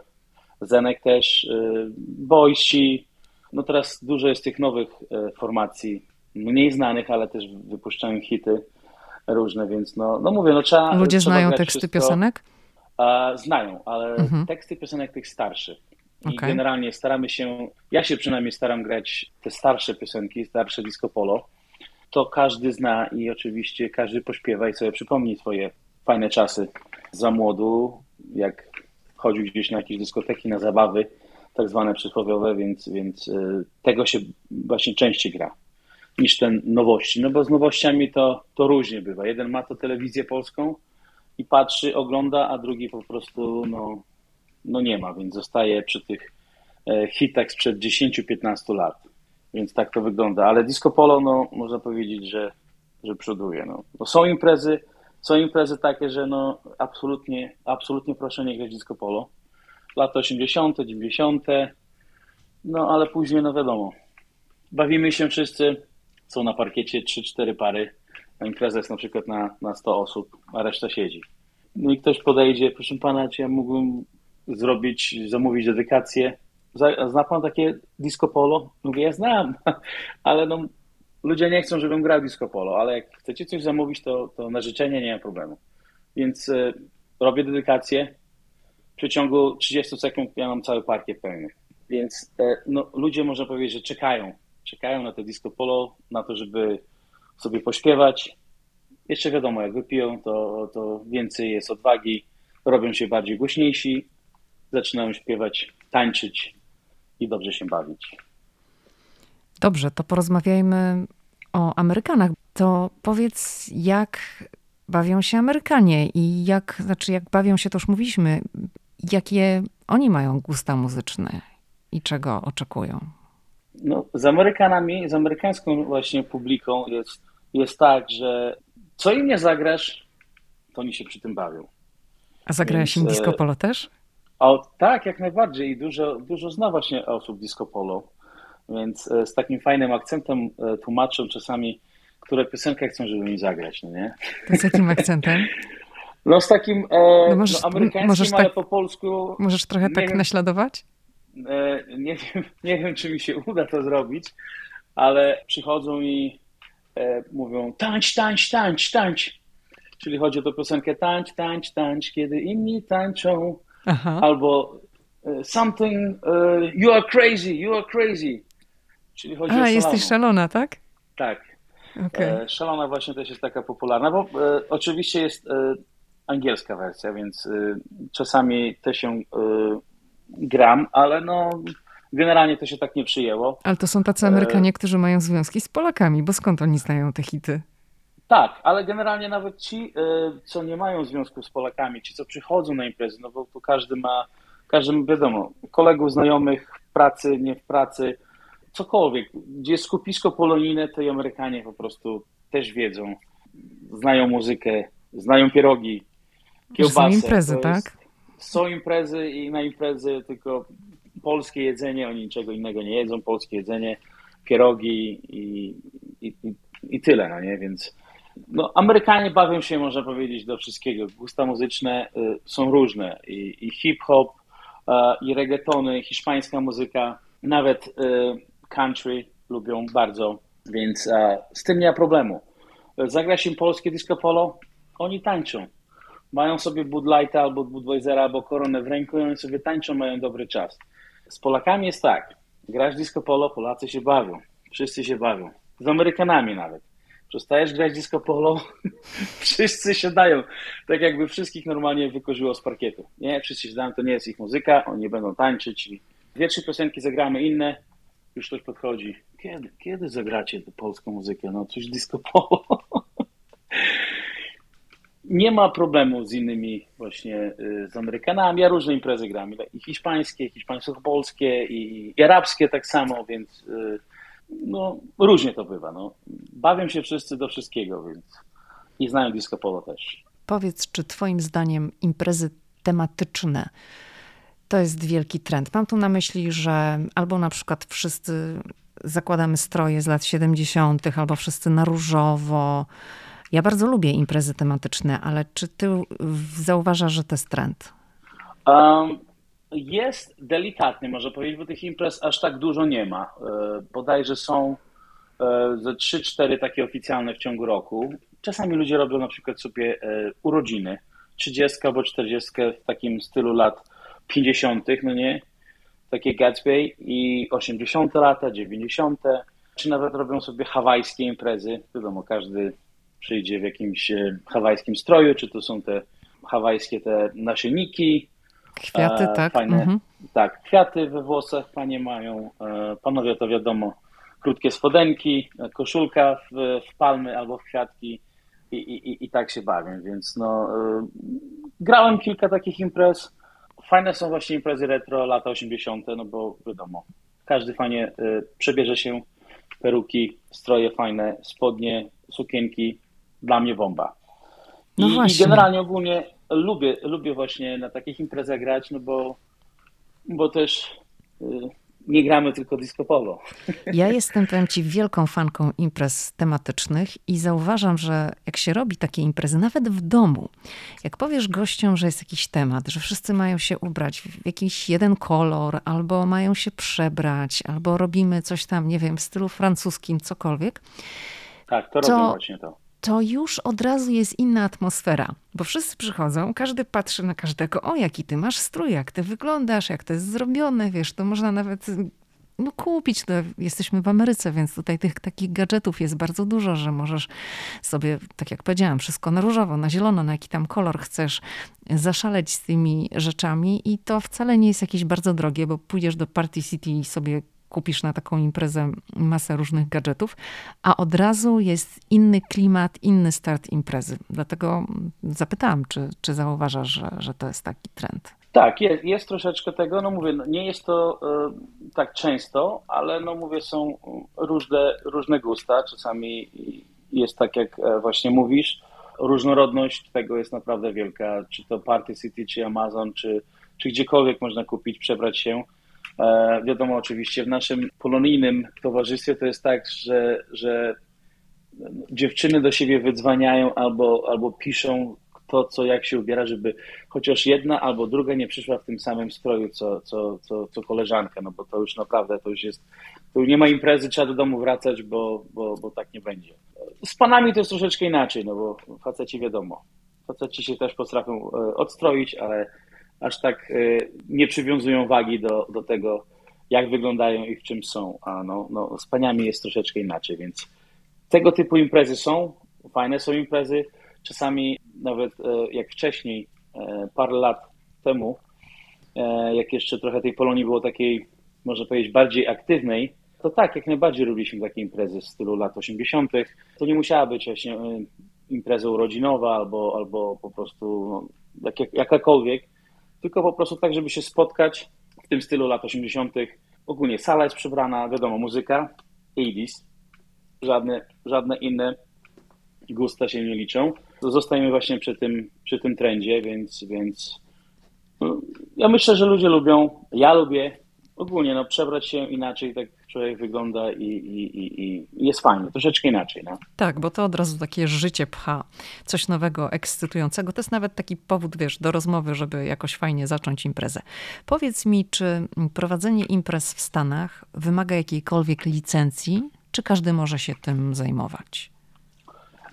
Zenek też, e, Boysi. No teraz dużo jest tych nowych e, formacji, mniej znanych, ale też wypuszczają hity różne, więc no, no mówię, no trzeba... Ludzie trzeba znają teksty wszystko. piosenek? Znają, ale mhm. teksty piosenek tych starszych. I okay. generalnie staramy się, ja się przynajmniej staram grać te starsze piosenki, starsze disco polo, to każdy zna i oczywiście każdy pośpiewa i sobie przypomni swoje fajne czasy za młodu, jak chodził gdzieś na jakieś dyskoteki, na zabawy tak zwane przysłowiowe, więc, więc y, tego się właśnie częściej gra. niż ten nowości. No bo z nowościami to, to różnie bywa. Jeden ma to telewizję polską patrzy, ogląda, a drugi po prostu no, no nie ma, więc zostaje przy tych e, hitach sprzed 10-15 lat. Więc tak to wygląda. Ale disco polo, no, można powiedzieć, że, że przoduje. No. no są imprezy, są imprezy takie, że no, absolutnie, absolutnie proszę nie grać disco polo. Lata 80., 90., no ale później, no wiadomo, bawimy się wszyscy, są na parkiecie 3-4 pary, impreza jest na przykład na, na 100 osób, a reszta siedzi. No i ktoś podejdzie, proszę pana, czy ja mógłbym zrobić, zamówić dedykację. Zna pan takie disco polo? Mówię, ja znam, ale no, ludzie nie chcą, żebym grał disco polo, ale jak chcecie coś zamówić, to, to na życzenie nie ma problemu. Więc y, robię dedykację. W przeciągu 30 sekund ja mam cały parkiet pełny. Więc y, no, ludzie, można powiedzieć, że czekają. Czekają na to disco polo, na to, żeby sobie pośpiewać. Jeszcze wiadomo, jak wypiją, to, to więcej jest odwagi, robią się bardziej głośniejsi, zaczynają śpiewać, tańczyć i dobrze się bawić. Dobrze, to porozmawiajmy o Amerykanach. To powiedz, jak bawią się Amerykanie i jak, znaczy jak bawią się, to już mówiliśmy, jakie oni mają gusta muzyczne i czego oczekują? No, z Amerykanami, z amerykańską właśnie publiką jest, jest tak, że co im nie zagrasz, to oni się przy tym bawią. A zagrałeś im disco e, polo też? O, tak, jak najbardziej. I dużo, dużo zna właśnie osób disco polo. Więc e, z takim fajnym akcentem e, tłumaczą czasami, które piosenkę chcą, żeby mi zagrać, no nie? To z jakim akcentem? No z takim e, no możesz, no, amerykańskim, możesz ale tak, po polsku. Możesz trochę tak wiem, naśladować? E, nie, wiem, nie wiem, czy mi się uda to zrobić, ale przychodzą i mówią tańcz, tańcz, tańcz, tańcz. Czyli chodzi o tę piosenkę tańcz, tańcz, tańcz, kiedy inni tańczą. Aha. Albo e, something, uh, you are crazy, you are crazy. Czyli chodzi A, o jesteś szalona, tak? Tak. Okay. Szalona właśnie też jest taka popularna, bo e, oczywiście jest e, angielska wersja, więc e, czasami też się e, gram, ale no generalnie to się tak nie przyjęło. Ale to są tacy Amerykanie, którzy mają związki z Polakami, bo skąd oni znają te hity? Tak, ale generalnie nawet ci, co nie mają związku z Polakami, ci, co przychodzą na imprezy, no bo tu każdy ma, każdy ma, wiadomo, kolegów, znajomych w pracy, nie w pracy, cokolwiek. Gdzie jest skupisko polonijne, to i Amerykanie po prostu też wiedzą, znają muzykę, znają pierogi, kiełbasę. Są imprezy, jest, tak? Są imprezy i na imprezy tylko polskie jedzenie, oni niczego innego nie jedzą, polskie jedzenie, pierogi i, i, i, tyle, no nie? Więc no, Amerykanie bawią się, można powiedzieć, do wszystkiego. Gusta muzyczne y, są różne i, i hip-hop, y, i reggaetony, hiszpańska muzyka, nawet y, country lubią bardzo, więc z tym nie ma problemu. Zagra się polskie disco polo, oni tańczą. Mają sobie Bud Lighta albo Budweisera albo koronę w ręku i oni sobie tańczą, mają dobry czas. Z Polakami jest tak, grasz disco polo, Polacy się bawią, wszyscy się bawią. Z Amerykanami nawet. Przestajesz grać disco polo, wszyscy się dają. Tak jakby wszystkich normalnie wykorzyło z parkietu. Nie, wszyscy się dają, to nie jest ich muzyka, oni będą tańczyć. Dwie, trzy piosenki zagramy inne, już ktoś podchodzi, kiedy, kiedy zagracie polską muzykę? No coś disco polo. Nie ma problemu z innymi właśnie y, z Amerykanami. Ja różne imprezy gram, i hiszpańskie, hiszpańsko-polskie, i, i arabskie tak samo, więc y, no, różnie to bywa. No. Bawią się wszyscy do wszystkiego, więc i znają disco polo też. Powiedz, czy twoim zdaniem imprezy tematyczne to jest wielki trend. Mam tu na myśli, że albo na przykład wszyscy zakładamy stroje z lat 70., albo wszyscy na różowo. Ja bardzo lubię imprezy tematyczne, ale czy ty zauważasz, że to jest trend? Um, jest delikatny, może powiedzieć, bo tych imprez aż tak dużo nie ma. E, bodajże są e, ze 3-4 takie oficjalne w ciągu roku. Czasami ludzie robią na przykład sobie e, urodziny, 30 albo 40 w takim stylu lat 50., no nie? Takie Gatsby i 80. lata, 90., czy nawet robią sobie hawajskie imprezy. Wiadomo, każdy przyjdzie w jakimś e, hawajskim stroju, czy to są te hawajskie te nasienniki. Kwiaty, e, tak. Fajne, mhm. Tak, kwiaty we włosach panie mają. E, panowie to wiadomo, krótkie spodenki, koszulka w, w palmy albo w kwiatki i, i, i tak się bawię, więc no, y, grałem kilka takich imprez. Fajne są właśnie imprezy retro, lata 80., no bo wiadomo, każdy fajnie y, przebierze się, peruki, stroje fajne, spodnie, sukienki, dla mnie bomba. I, no i generalnie ogólnie lubię, lubię właśnie na takich imprezach grać, no bo, bo też y, nie gramy tylko disco polo. Ja jestem, powiem ci, wielką fanką imprez tematycznych i zauważam, że jak się robi takie imprezy, nawet w domu, jak powiesz gościom, że jest jakiś temat, że wszyscy mają się ubrać w jakiś jeden kolor, albo mają się przebrać, albo robimy coś tam, nie wiem, w stylu francuskim, cokolwiek. Tak, to, to właśnie to to już od razu jest inna atmosfera, bo wszyscy przychodzą, każdy patrzy na każdego, o jaki ty masz strój, jak ty wyglądasz, jak to jest zrobione, wiesz, to można nawet no, kupić. Jesteśmy w Ameryce, więc tutaj tych takich gadżetów jest bardzo dużo, że możesz sobie, tak jak powiedziałam, wszystko na różowo, na zielono, na jaki tam kolor chcesz, zaszaleć z tymi rzeczami i to wcale nie jest jakieś bardzo drogie, bo pójdziesz do Party City i sobie kupisz na taką imprezę masę różnych gadżetów, a od razu jest inny klimat, inny start imprezy. Dlatego zapytałam, czy, czy zauważasz, że, że to jest taki trend? Tak, jest, jest troszeczkę tego. No mówię, no nie jest to y, tak często, ale no mówię, są różne, różne gusta. Czasami jest tak, jak e, właśnie mówisz. Różnorodność tego jest naprawdę wielka. Czy to Party City, czy Amazon, czy, czy gdziekolwiek można kupić, przebrać się. E, wiadomo, oczywiście w naszym polonijnym towarzystwie to jest tak, że, że dziewczyny do siebie wydzwaniają albo, albo piszą to, co jak się ubiera, żeby chociaż jedna albo druga nie przyszła w tym samym stroju, co, co, co, co koleżanka, no bo to już naprawdę, to już jest, już nie ma imprezy, trzeba do domu wracać, bo, bo, bo tak nie będzie. Z panami to jest troszeczkę inaczej, no bo faceci wiadomo, faceci się też potrafią e, odstroić, ale aż tak e, nie przywiązują wagi do, do tego, jak wyglądają i w czym są. A no, no, z paniami jest troszeczkę inaczej, więc tego typu imprezy są, fajne są imprezy. Czasami nawet e, jak wcześniej, e, parę lat temu, jak jeszcze trochę tej Polonii było takiej, można powiedzieć, bardziej aktywnej, to tak, jak najbardziej robiliśmy takie imprezy w stylu lat 80. To nie musiała być właśnie impreza urodzinowa albo, albo po prostu no, jak, jakakolwiek, tylko po prostu tak, żeby się spotkać w tym stylu lat 80. Ogólnie sala jest przebrana, wiadomo, muzyka, 80s, żadne, żadne inne gusta się nie liczą. Zostajemy właśnie przy tym, przy tym trendzie, więc, więc no, ja myślę, że ludzie lubią, ja lubię ogólnie no, przebrać się inaczej, tak człowiek wygląda i, i, i, i, jest fajnie, troszeczkę inaczej. No. Tak, bo to od razu takie życie pcha, coś nowego, ekscytującego. To jest nawet taki powód, wiesz, do rozmowy, żeby jakoś fajnie zacząć imprezę. Powiedz mi, czy prowadzenie imprez w Stanach wymaga jakiejkolwiek licencji, czy każdy może się tym zajmować?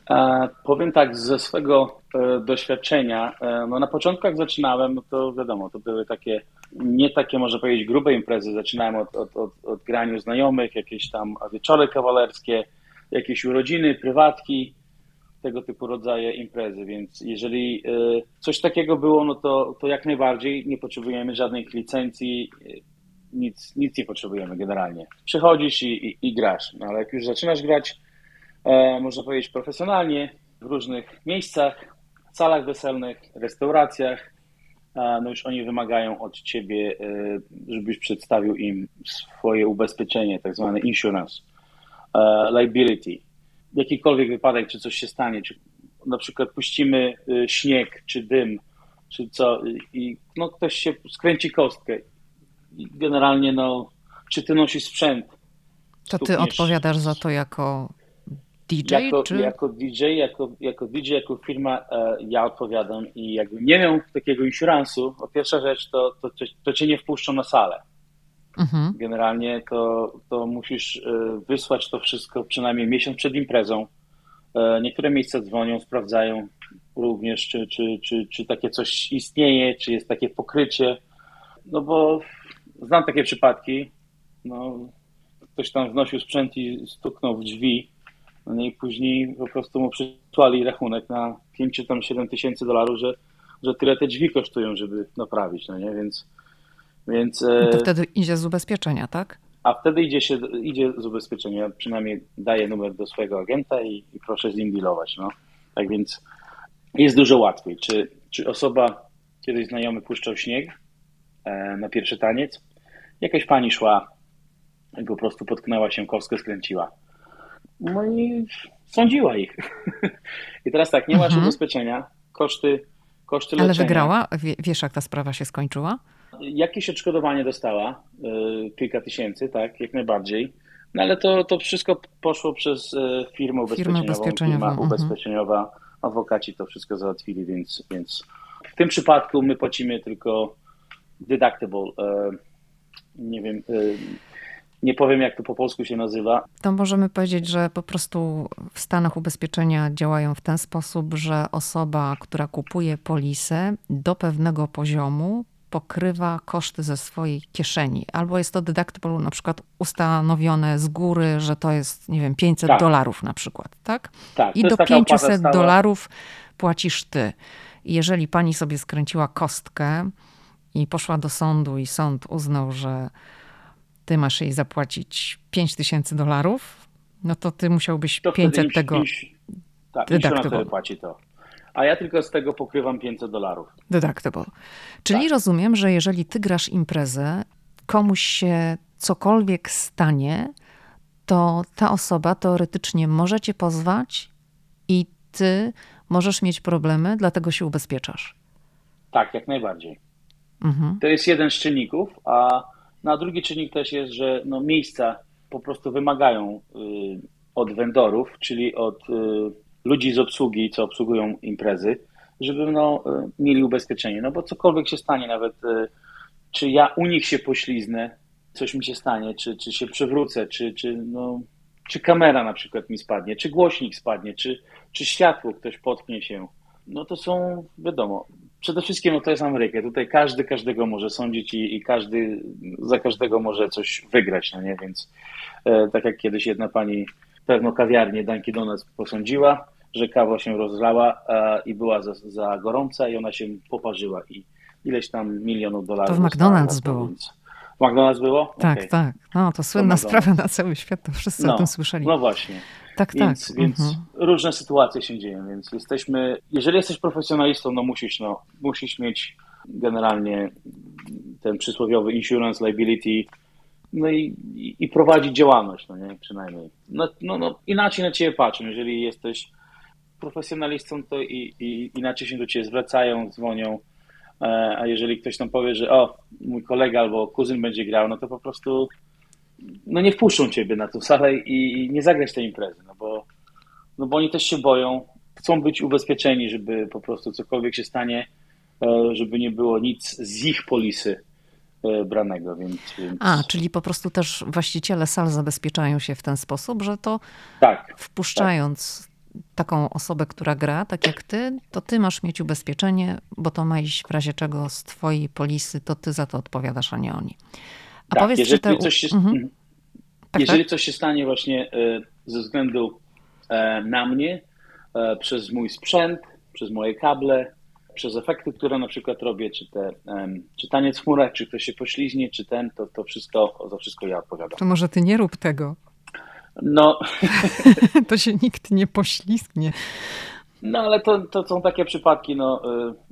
E, powiem tak, ze swego e, doświadczenia, e, no na początku jak zaczynałem, no to wiadomo, to były takie, nie takie może powiedzieć grube imprezy, zaczynałem od, od, od, od grania znajomych, jakieś tam wieczory kawalerskie, jakieś urodziny, prywatki, tego typu rodzaje imprezy, więc jeżeli coś takiego było, no to, to jak najbardziej nie potrzebujemy żadnych licencji, nic, nic nie potrzebujemy generalnie. Przychodzisz i, i, i grasz, no ale jak już zaczynasz grać, e, można powiedzieć, profesjonalnie w różnych miejscach, salach weselnych, restauracjach. No już oni wymagają od ciebie, e, żebyś przedstawił im swoje ubezpieczenie, tak zwane insurance, e, liability. Jakikolwiek wypadek, czy coś się stanie, czy na przykład puścimy e, śnieg, czy dym, czy co, i no, ktoś się skręci kostkę. I generalnie, no, czy ty nosisz sprzęt, to ty odpowiadasz za to jako DJ? Jako, czy... jako DJ, jako, jako DJ, jako firma e, ja odpowiadam i jakby nie miał takiego insuransu, to pierwsza rzecz to, to, to, to cię nie wpuszczą na salę. Mhm. Generalnie to, to musisz e, wysłać to wszystko przynajmniej miesiąc przed imprezą. E, niektóre miejsca dzwonią, sprawdzają również, czy, czy, czy, czy takie coś istnieje, czy jest takie pokrycie. No bo znam takie przypadki. No, ktoś tam wnosił sprzęt i stuknął w drzwi no i później po prostu mu przysłali rachunek na 5 czy tam 7 tysięcy dolarów, że, że tyle te drzwi kosztują, żeby naprawić, no nie? Więc... więc no to wtedy idzie z ubezpieczenia, tak? a wtedy idzie, się, idzie z ubezpieczenia, przynajmniej daje numer do swojego agenta i, i proszę z nim dealować. No. Tak więc jest dużo łatwiej. Czy, czy osoba, kiedyś znajomy puszczał śnieg e, na pierwszy taniec, jakaś pani szła i po prostu potknęła się, kostkę skręciła. No i sądziła ich. I teraz tak, nie masz mhm. ubezpieczenia, koszty, koszty Ale leczenia. wygrała? Wiesz, jak ta sprawa się skończyła? Jakieś odszkodowanie dostała, y, kilka tysięcy, tak, jak najbardziej. No ale to, to wszystko poszło przez y, firmę ubezpieczeniową. Firma ubezpieczeniowa. Firma ubezpieczeniowa, mhm. adwokaci to wszystko załatwili, więc, więc w tym przypadku my płacimy tylko deductible. Y, nie wiem, nie powiem, jak to po polsku się nazywa. To możemy powiedzieć, że po prostu w Stanach ubezpieczenia działają w ten sposób, że osoba, która kupuje polisę do pewnego poziomu pokrywa koszty ze swojej kieszeni. Albo jest to deductible na przykład ustanowione z góry, że to jest, nie wiem, 500 tak. dolarów na przykład, tak? Tak. I do 500 dolarów płacisz ty. Jeżeli pani sobie skręciła kostkę i poszła do sądu i sąd uznał, że ty masz jej zapłacić 5 tysięcy dolarów, no to ty musiałbyś to 500 tego tak, deductible. płaci to. A ja tylko z tego pokrywam 500 dolarów. Deductible. Czyli tak. rozumiem, że jeżeli ty grasz imprezę, komuś się cokolwiek stanie, to ta osoba teoretycznie może cię pozwać i ty możesz mieć problemy, dlatego się ubezpieczasz. Tak, jak najbardziej. Mhm. To jest jeden z czynników, a no a drugi czynnik też jest, że no, miejsca po prostu wymagają y, od vendorów, czyli od y, ludzi z obsługi, co obsługują imprezy, żeby no, y, mieli ubezpieczenie. No bo cokolwiek się stanie, nawet czy ja u nich się pośliznę, coś mi się stanie, czy, czy się przewrócę, czy, czy, no, czy kamera na przykład mi spadnie, czy głośnik spadnie, czy, czy światło ktoś potknie się. No to są, wiadomo, przede wszystkim no to jest Ameryka. Tutaj każdy każdego może sądzić i, i każdy za każdego może coś wygrać, no nie? Więc e, tak jak kiedyś jedna pani pewno kawiarnię Dunkin Donuts posądziła, że kawa się rozlała e, i była za, za gorąca i ona się poparzyła i ileś tam milionów dolarów. To w McDonald's było. Więc... W McDonald's było? Tak, okay. tak. No, to słynna to sprawa na cały świat, to wszyscy no, o tym słyszeli. No właśnie. Tak, więc, tak. Więc mhm. różne sytuacje się dzieją, więc jesteśmy, jeżeli jesteś profesjonalistą, no musisz, no, musisz mieć generalnie ten przysłowiowy insurance liability, no i, i, i prowadzić działalność, no nie, przynajmniej. No, no, no, inaczej na ciebie patrzą, jeżeli jesteś profesjonalistą, to i, i inaczej się do ciebie zwracają, dzwonią, e, a jeżeli ktoś tam powie, że o, mój kolega albo kuzyn będzie grał, no to po prostu no nie wpuszczą ciebie na tę salę i nie zagrać tej imprezy, no bo, no bo oni też się boją, chcą być ubezpieczeni, żeby po prostu cokolwiek się stanie, e, żeby nie było nic z ich polisy e, branego, więc, więc... A, czyli po prostu też właściciele sal zabezpieczają się w ten sposób, że to tak, wpuszczając tak. taką osobę, która gra, tak jak ty, to ty masz mieć ubezpieczenie, bo to ma iść w razie czego z twojej polisy, to ty za to odpowiadasz, a nie oni. A tak, powiedz, jeżeli, czy te... coś się, mhm. mhm. tak, jeżeli tak? coś się stanie właśnie e, ze względu e, na mnie, e, przez mój sprzęt, przez moje kable, przez efekty, które na przykład robię, czy, te, czy taniec w chmurach, czy ktoś się poślizgnie, czy ten, to, to wszystko, za wszystko ja odpowiadam. To może ty nie rób tego. No. to się nikt nie poślizgnie. No ale to, to są takie przypadki, no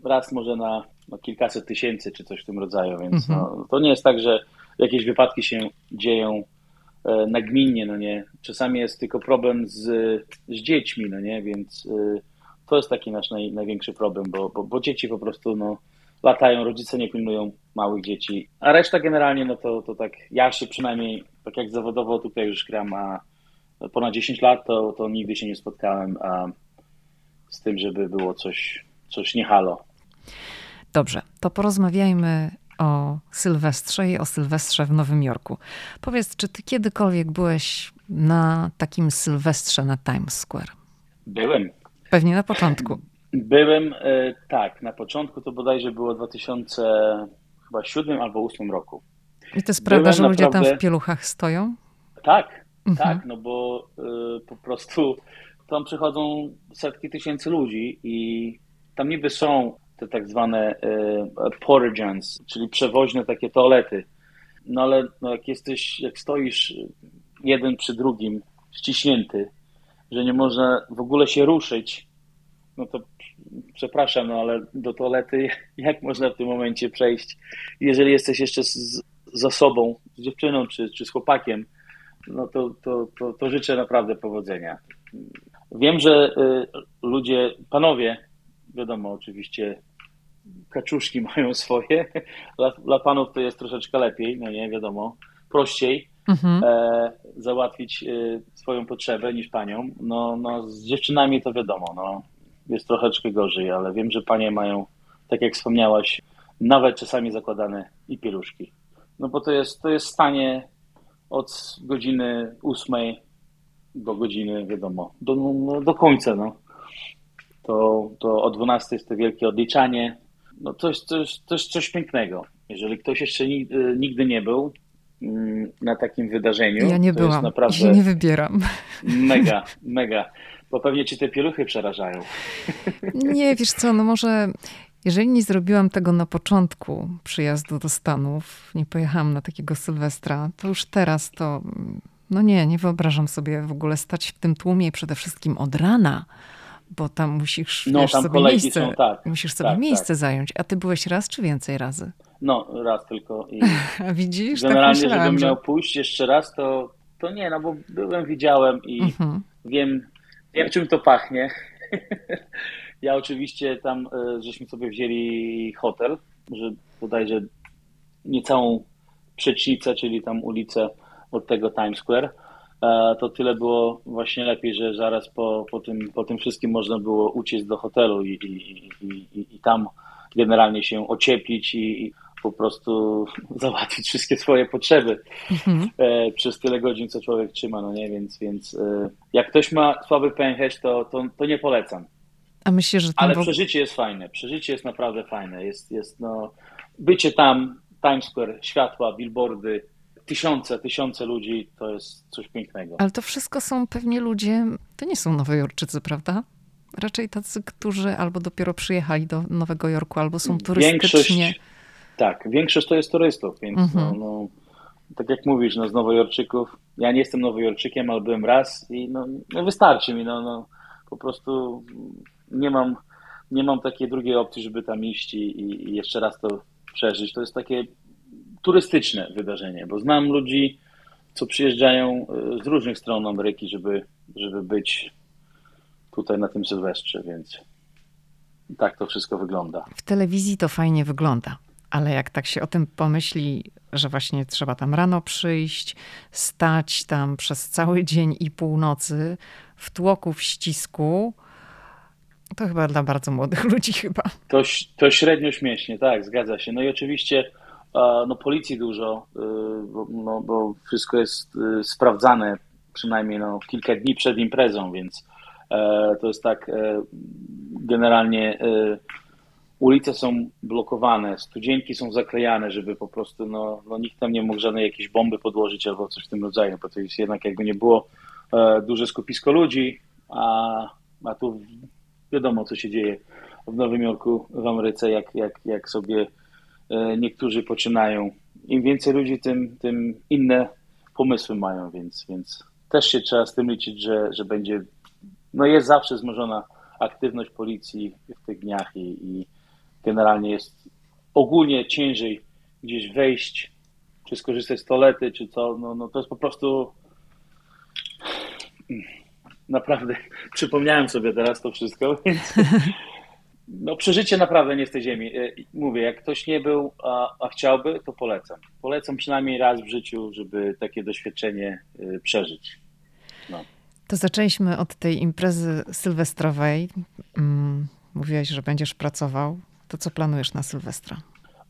raz może na no, kilkaset tysięcy, czy coś w tym rodzaju, więc mhm. no, to nie jest tak, że jakieś wypadki się dzieją e, nagminnie, no nie. Czasami jest tylko problem z, z dziećmi, no nie, więc e, to jest taki nasz naj, największy problem, bo, bo, bo, dzieci po prostu no, latają, rodzice nie pilnują małych dzieci, a reszta generalnie, no to, to tak, ja się przynajmniej, tak jak zawodowo tutaj już gram, a ponad 10 lat, to, to nigdy się nie spotkałem a, z tym, żeby było coś, coś nie halo. Dobrze, to porozmawiajmy o Sylwestrze i o Sylwestrze w Nowym Jorku. Powiedz, czy ty kiedykolwiek byłeś na takim Sylwestrze na Times Square? Byłem. Pewnie na początku. Byłem, e, tak, na początku to bodajże było 2007 albo 2008 roku. I to jest prawda, że ludzie naprawdę... tam w pieluchach stoją? Tak, mhm. tak, no bo y, po prostu tam przychodzą setki tysięcy ludzi i tam niby są te tak zwane e, portagens, czyli przewoźne takie toalety. no ale no jak jesteś, jak stoisz jeden przy drugim, ściśnięty, że nie można w ogóle się ruszyć, no to przepraszam, no ale do toalety jak można w tym momencie przejść, jeżeli jesteś jeszcze z, z osobą, z dziewczyną czy, czy z chłopakiem, no to, to, to, to życzę naprawdę powodzenia. Wiem, że y, ludzie, panowie, wiadomo, oczywiście kaczuszki mają swoje. Dla, dla, panów to jest troszeczkę lepiej, no nie, wiadomo, prościej mhm. e, załatwić e, swoją potrzebę niż panią. No, no, z dziewczynami to wiadomo, no, jest troszeczkę gorzej, ale wiem, że panie mają, tak jak wspomniałaś, nawet czasami zakładane i pieluszki. No bo to jest, to jest stanie od godziny ósmej do godziny, wiadomo, do, no, do końca, no. To, to o 12 jest to wielkie odliczanie. No to jest, to jest coś pięknego. Jeżeli ktoś jeszcze nigdy nie był mm, na takim wydarzeniu, ja nie to byłam. jest naprawdę ja nie wybieram. Mega, mega. Bo pewnie ci te pieluchy przerażają. Nie, wiesz co, no może jeżeli nie zrobiłam tego na początku przyjazdu do Stanów, nie pojechałam na takiego Sylwestra, to już teraz to, no nie, nie wyobrażam sobie w ogóle stać w tym tłumie przede wszystkim od rana, bo tam musisz no, wiesz, tam sobie miejsce, są, tak, musisz sobie tak, miejsce tak. zająć. A ty byłeś raz czy więcej razy? No, raz tylko. I A widzisz? Tak generalnie, tak żebym miał pójść jeszcze raz, to, to nie, no bo byłem, widziałem i mhm. wiem, wiem czym to pachnie. Ja oczywiście tam, e, żeśmy sobie wzięli hotel, że bodajże niecałą przecznicę, czyli tam ulicę od tego Times Square, to tyle było właśnie lepiej, że zaraz po, po, tym, po tym wszystkim można było uciec do hotelu i, i, i, i tam generalnie się ocieplić i, po prostu załatwić wszystkie swoje potrzeby mhm. E, przez tyle godzin, co człowiek trzyma, no nie, więc, więc jak ktoś ma słaby pęcherz, to, to, to nie polecam. A myślę, że Ale przeżycie jest fajne. Przeżycie jest naprawdę fajne. Jest, jest no, bycie tam, Times Square, światła, billboardy, tysiące, tysiące ludzi, to jest coś pięknego. Ale to wszystko są pewnie ludzie, to nie są Nowojorczycy, prawda? Raczej tacy, którzy albo dopiero przyjechali do Nowego Jorku, albo są turystycznie. Większość, tak, większość to jest turystów, więc mhm. no, no, tak jak mówisz, no, z Nowojorczyków, ja nie jestem Nowojorczykiem, ale byłem raz i no, no wystarczy mi, no, no po prostu nie mam, nie mam takiej drugiej opcji, żeby tam iść i, i jeszcze raz to przeżyć. To jest takie turystyczne wydarzenie, bo znam ludzi, co przyjeżdżają e, z różnych stron Ameryki, żeby, żeby być tutaj na tym Sylwestrze, więc tak to wszystko wygląda. W telewizji to fajnie wygląda, ale jak tak się o tym pomyśli, że właśnie trzeba tam rano przyjść, stać tam przez cały dzień i północy w tłoku, w ścisku, to chyba dla bardzo młodych ludzi chyba. To, to średnio śmiesznie, tak, zgadza się. No i oczywiście no, policji dużo, y, bo, no, bo wszystko jest y, sprawdzane przynajmniej no, kilka dni przed imprezą, więc e, to jest tak e, generalnie e, ulice są blokowane, studzienki są zaklejane, żeby po prostu no, no, nikt tam nie mógł żadnej jakiejś bomby podłożyć albo coś w tym rodzaju, bo to jest jednak jakby nie było duże skupisko ludzi, a, a tu wiadomo, co się dzieje w Nowym Jorku, w Ameryce, jak, jak, jak sobie niektórzy poczynają. Im więcej ludzi, tym, tym inne pomysły mają, więc, więc też się trzeba z tym liczyć, że, że będzie, no jest zawsze wzmożona aktywność policji w tych dniach i, i generalnie jest ogólnie ciężej gdzieś wejść, czy skorzystać z toalety, czy co, no, no to jest po prostu naprawdę przypomniałem sobie teraz to wszystko, więc no, przeżycie naprawdę nie z tej ziemi. E, mówię, jak ktoś nie był, a, a, chciałby, to polecam. Polecam przynajmniej raz w życiu, żeby takie doświadczenie e, przeżyć. No. To zaczęliśmy od tej imprezy sylwestrowej. Mm, mówiłeś, że będziesz pracował. To co planujesz na Sylwestra?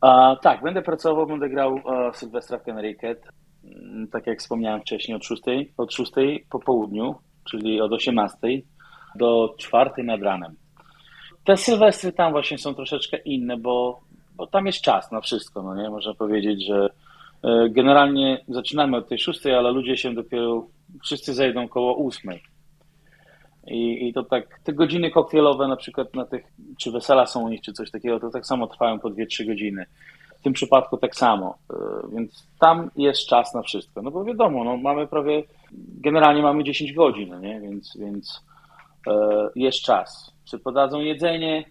A, tak, będę pracował, będę grał a, Sylwestra w Connecticut. Mm, tak jak wspomniałem wcześniej, od 6, od 6 po południu czyli od 18 do 4 nad ranem. Te sylwestry tam właśnie są troszeczkę inne, bo, bo tam jest czas na wszystko, no nie? Można powiedzieć, że e, generalnie zaczynamy od tej 6, ale ludzie się dopiero, wszyscy zejdą koło 8. I, I to tak, te godziny koktajlowe na przykład na tych, czy wesela są u nich, czy coś takiego, to tak samo trwają po 2-3 godziny. w tym przypadku tak samo, e, więc tam jest czas na wszystko. No bo wiadomo, no mamy prawie, generalnie mamy 10 godzin, no nie? Więc, więc jest czas. Czy podadzą jedzenie,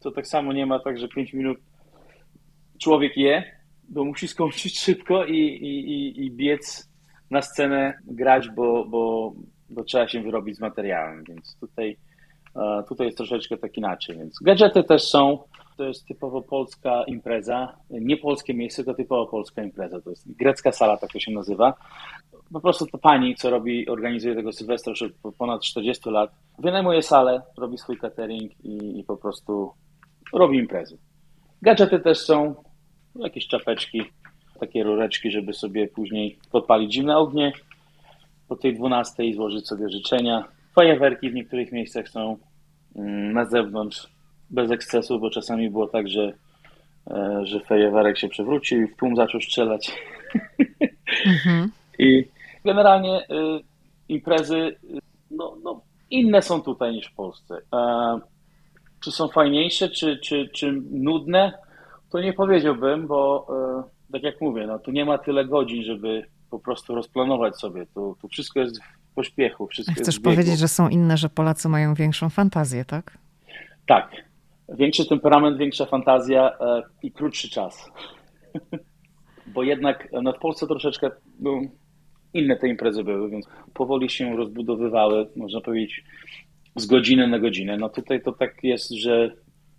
to tak samo nie ma tak, że 5 minut człowiek je, bo musi skończyć szybko i, i, i, i biec na scenę, grać, bo, bo, bo trzeba się wyrobić z materiałem, więc tutaj, e, tutaj jest troszeczkę tak inaczej. Więc gadżety też są, to jest typowo polska impreza, nie polskie miejsce, to typowo polska impreza, to jest grecka sala, tak to się nazywa. Po prostu to pani, co robi, organizuje tego Sylwestra już ponad 40 lat, wynajmuje salę, robi swój catering i, i po prostu robi imprezy. Gadżety też są, jakieś czapeczki, takie rureczki, żeby sobie później podpalić zimne ognie, po tej 12 złożyć sobie życzenia. Fajerwerki w niektórych miejscach są mm, na zewnątrz, bez ekscesu, bo czasami było tak, że, e, że fajerwerek się przewrócił i w tłum zaczął strzelać. Mhm. I generalnie y, imprezy y, no, no, inne są tutaj niż w Polsce. E, czy są fajniejsze, czy, czy, czy nudne? To nie powiedziałbym, bo e, tak jak mówię, no tu nie ma tyle godzin, żeby po prostu rozplanować sobie. Tu, tu wszystko jest w pośpiechu. Wszystko Chcesz powiedzieć, że są inne, że Polacy mają większą fantazję, tak? Tak. Większy temperament, większa fantazja e, i krótszy czas. Bo jednak no, w Polsce troszeczkę no, inne te imprezy były, więc powoli się rozbudowywały, można powiedzieć, z godziny na godzinę. No tutaj to tak jest, że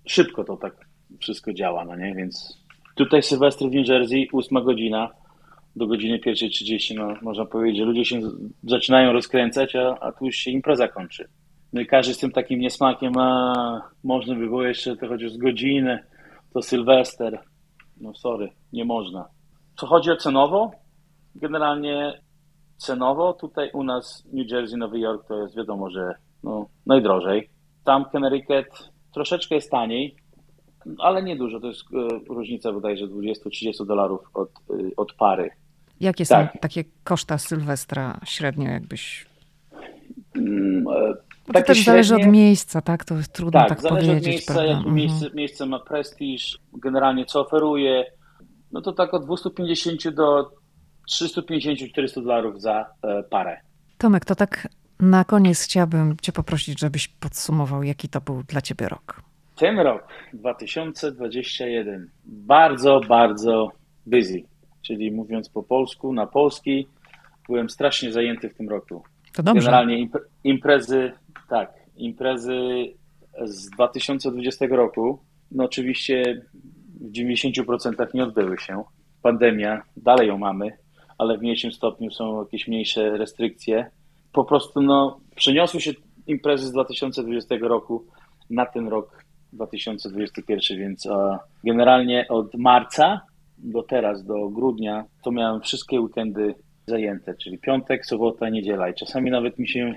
szybko to tak wszystko działa, no nie? Więc tutaj Sylwester w New Jersey, 8 godzina do godziny 1.30, no można powiedzieć, że ludzie się zaczynają rozkręcać, a, a tu już się impreza kończy. No i każdy z tym takim niesmakiem, a można by było jeszcze to chociaż z godziny, to Sylwester. No sorry, nie można. Co chodzi o cenowo, generalnie cenowo tutaj u nas New Jersey, Nowy Jork to jest wiadomo, że no, najdrożej. Tam Connecticut troszeczkę jest taniej, ale niedużo. To jest e, różnica bodajże 20-30 dolarów od, e, od pary. Jakie tak. są takie koszta Sylwestra średnio, jakbyś. Mm, e, Bo to też średnie... zależy od miejsca, tak? To jest trudno tak, tak zależy powiedzieć. Od miejsca, prawda? jak mhm. miejsce, miejsce ma prestiż, generalnie co oferuje. No to tak od 250 do 350-400 dolarów za parę. Tomek, to tak na koniec chciałabym Cię poprosić, żebyś podsumował, jaki to był dla Ciebie rok. Ten rok, 2021, bardzo, bardzo busy. Czyli mówiąc po polsku, na polski, byłem strasznie zajęty w tym roku. To dobrze. Generalnie imprezy, tak, imprezy z 2020 roku, no oczywiście w 90% nie odbyły się. Pandemia, dalej ją mamy, ale w mniejszym stopniu są jakieś mniejsze restrykcje po prostu no, przeniosły się imprezy z 2020 roku na ten rok 2021, więc generalnie od marca do teraz, do grudnia, to miałem wszystkie weekendy zajęte, czyli piątek, sobota, niedziela i czasami nawet mi się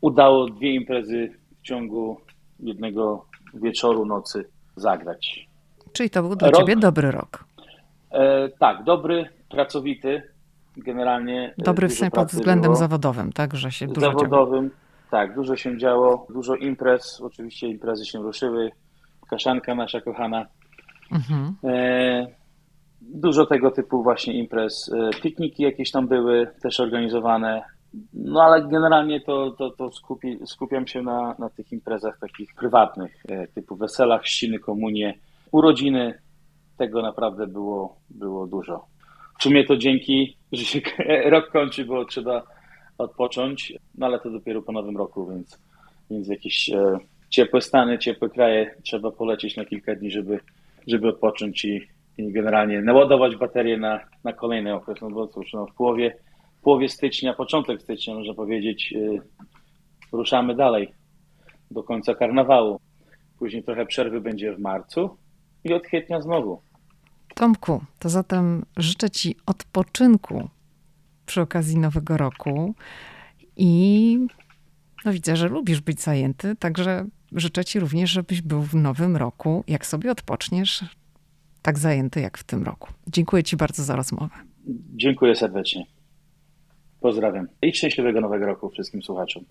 udało dwie imprezy w ciągu jednego wieczoru, nocy zagrać. Czyli to był dla rok, Ciebie dobry rok. E, tak, dobry, pracowity, generalnie. E, Dobry w pod względem było. zawodowym, tak, że się dużo Zawodowym, działo. tak, dużo się działo, dużo imprez, oczywiście imprezy się ruszyły, kaszanka nasza kochana. Mhm. E, dużo tego typu właśnie imprez, e, pikniki jakieś tam były też organizowane, no ale generalnie to, to, to skupi, skupiam się na, na tych imprezach takich prywatnych, e, typu weselach, ściny, komunie, urodziny, tego naprawdę było, było dużo. W sumie to dzięki, że się rok kończy, bo trzeba odpocząć, no ale to dopiero po nowym roku, więc, więc jakieś e, ciepłe stany, ciepłe kraje trzeba polecieć na kilka dni, żeby, żeby odpocząć i, i generalnie naładować baterię na, na kolejny okres, no bo cóż, no w połowie, w połowie stycznia, początek stycznia można powiedzieć, e, ruszamy dalej do końca karnawału. Później trochę przerwy będzie w marcu i od kwietnia znowu. Tomku, to zatem życzę Ci odpoczynku przy okazji Nowego Roku i no widzę, że lubisz być zajęty, także życzę Ci również, żebyś był w Nowym Roku, jak sobie odpoczniesz, tak zajęty jak w tym roku. Dziękuję Ci bardzo za rozmowę. Dziękuję serdecznie. Pozdrawiam i szczęśliwego Nowego Roku wszystkim słuchaczom.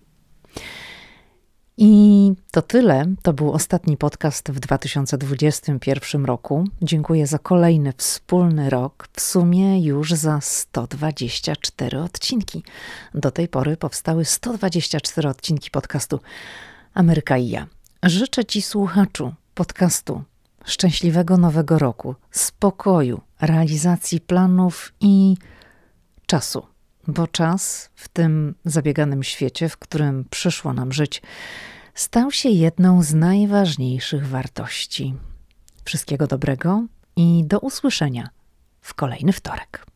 I To tyle. To był ostatni podcast w 2021 roku. Dziękuję za kolejny wspólny rok, w sumie już za 124 odcinki. Do tej pory powstały 124 odcinki podcastu Ameryka i ja. Życzę Ci, słuchaczu podcastu, szczęśliwego nowego roku, spokoju, realizacji planów i czasu. Bo czas w tym zabieganym świecie, w którym przyszło nam żyć, stał się jedną z najważniejszych wartości. Wszystkiego dobrego i do usłyszenia w kolejny wtorek.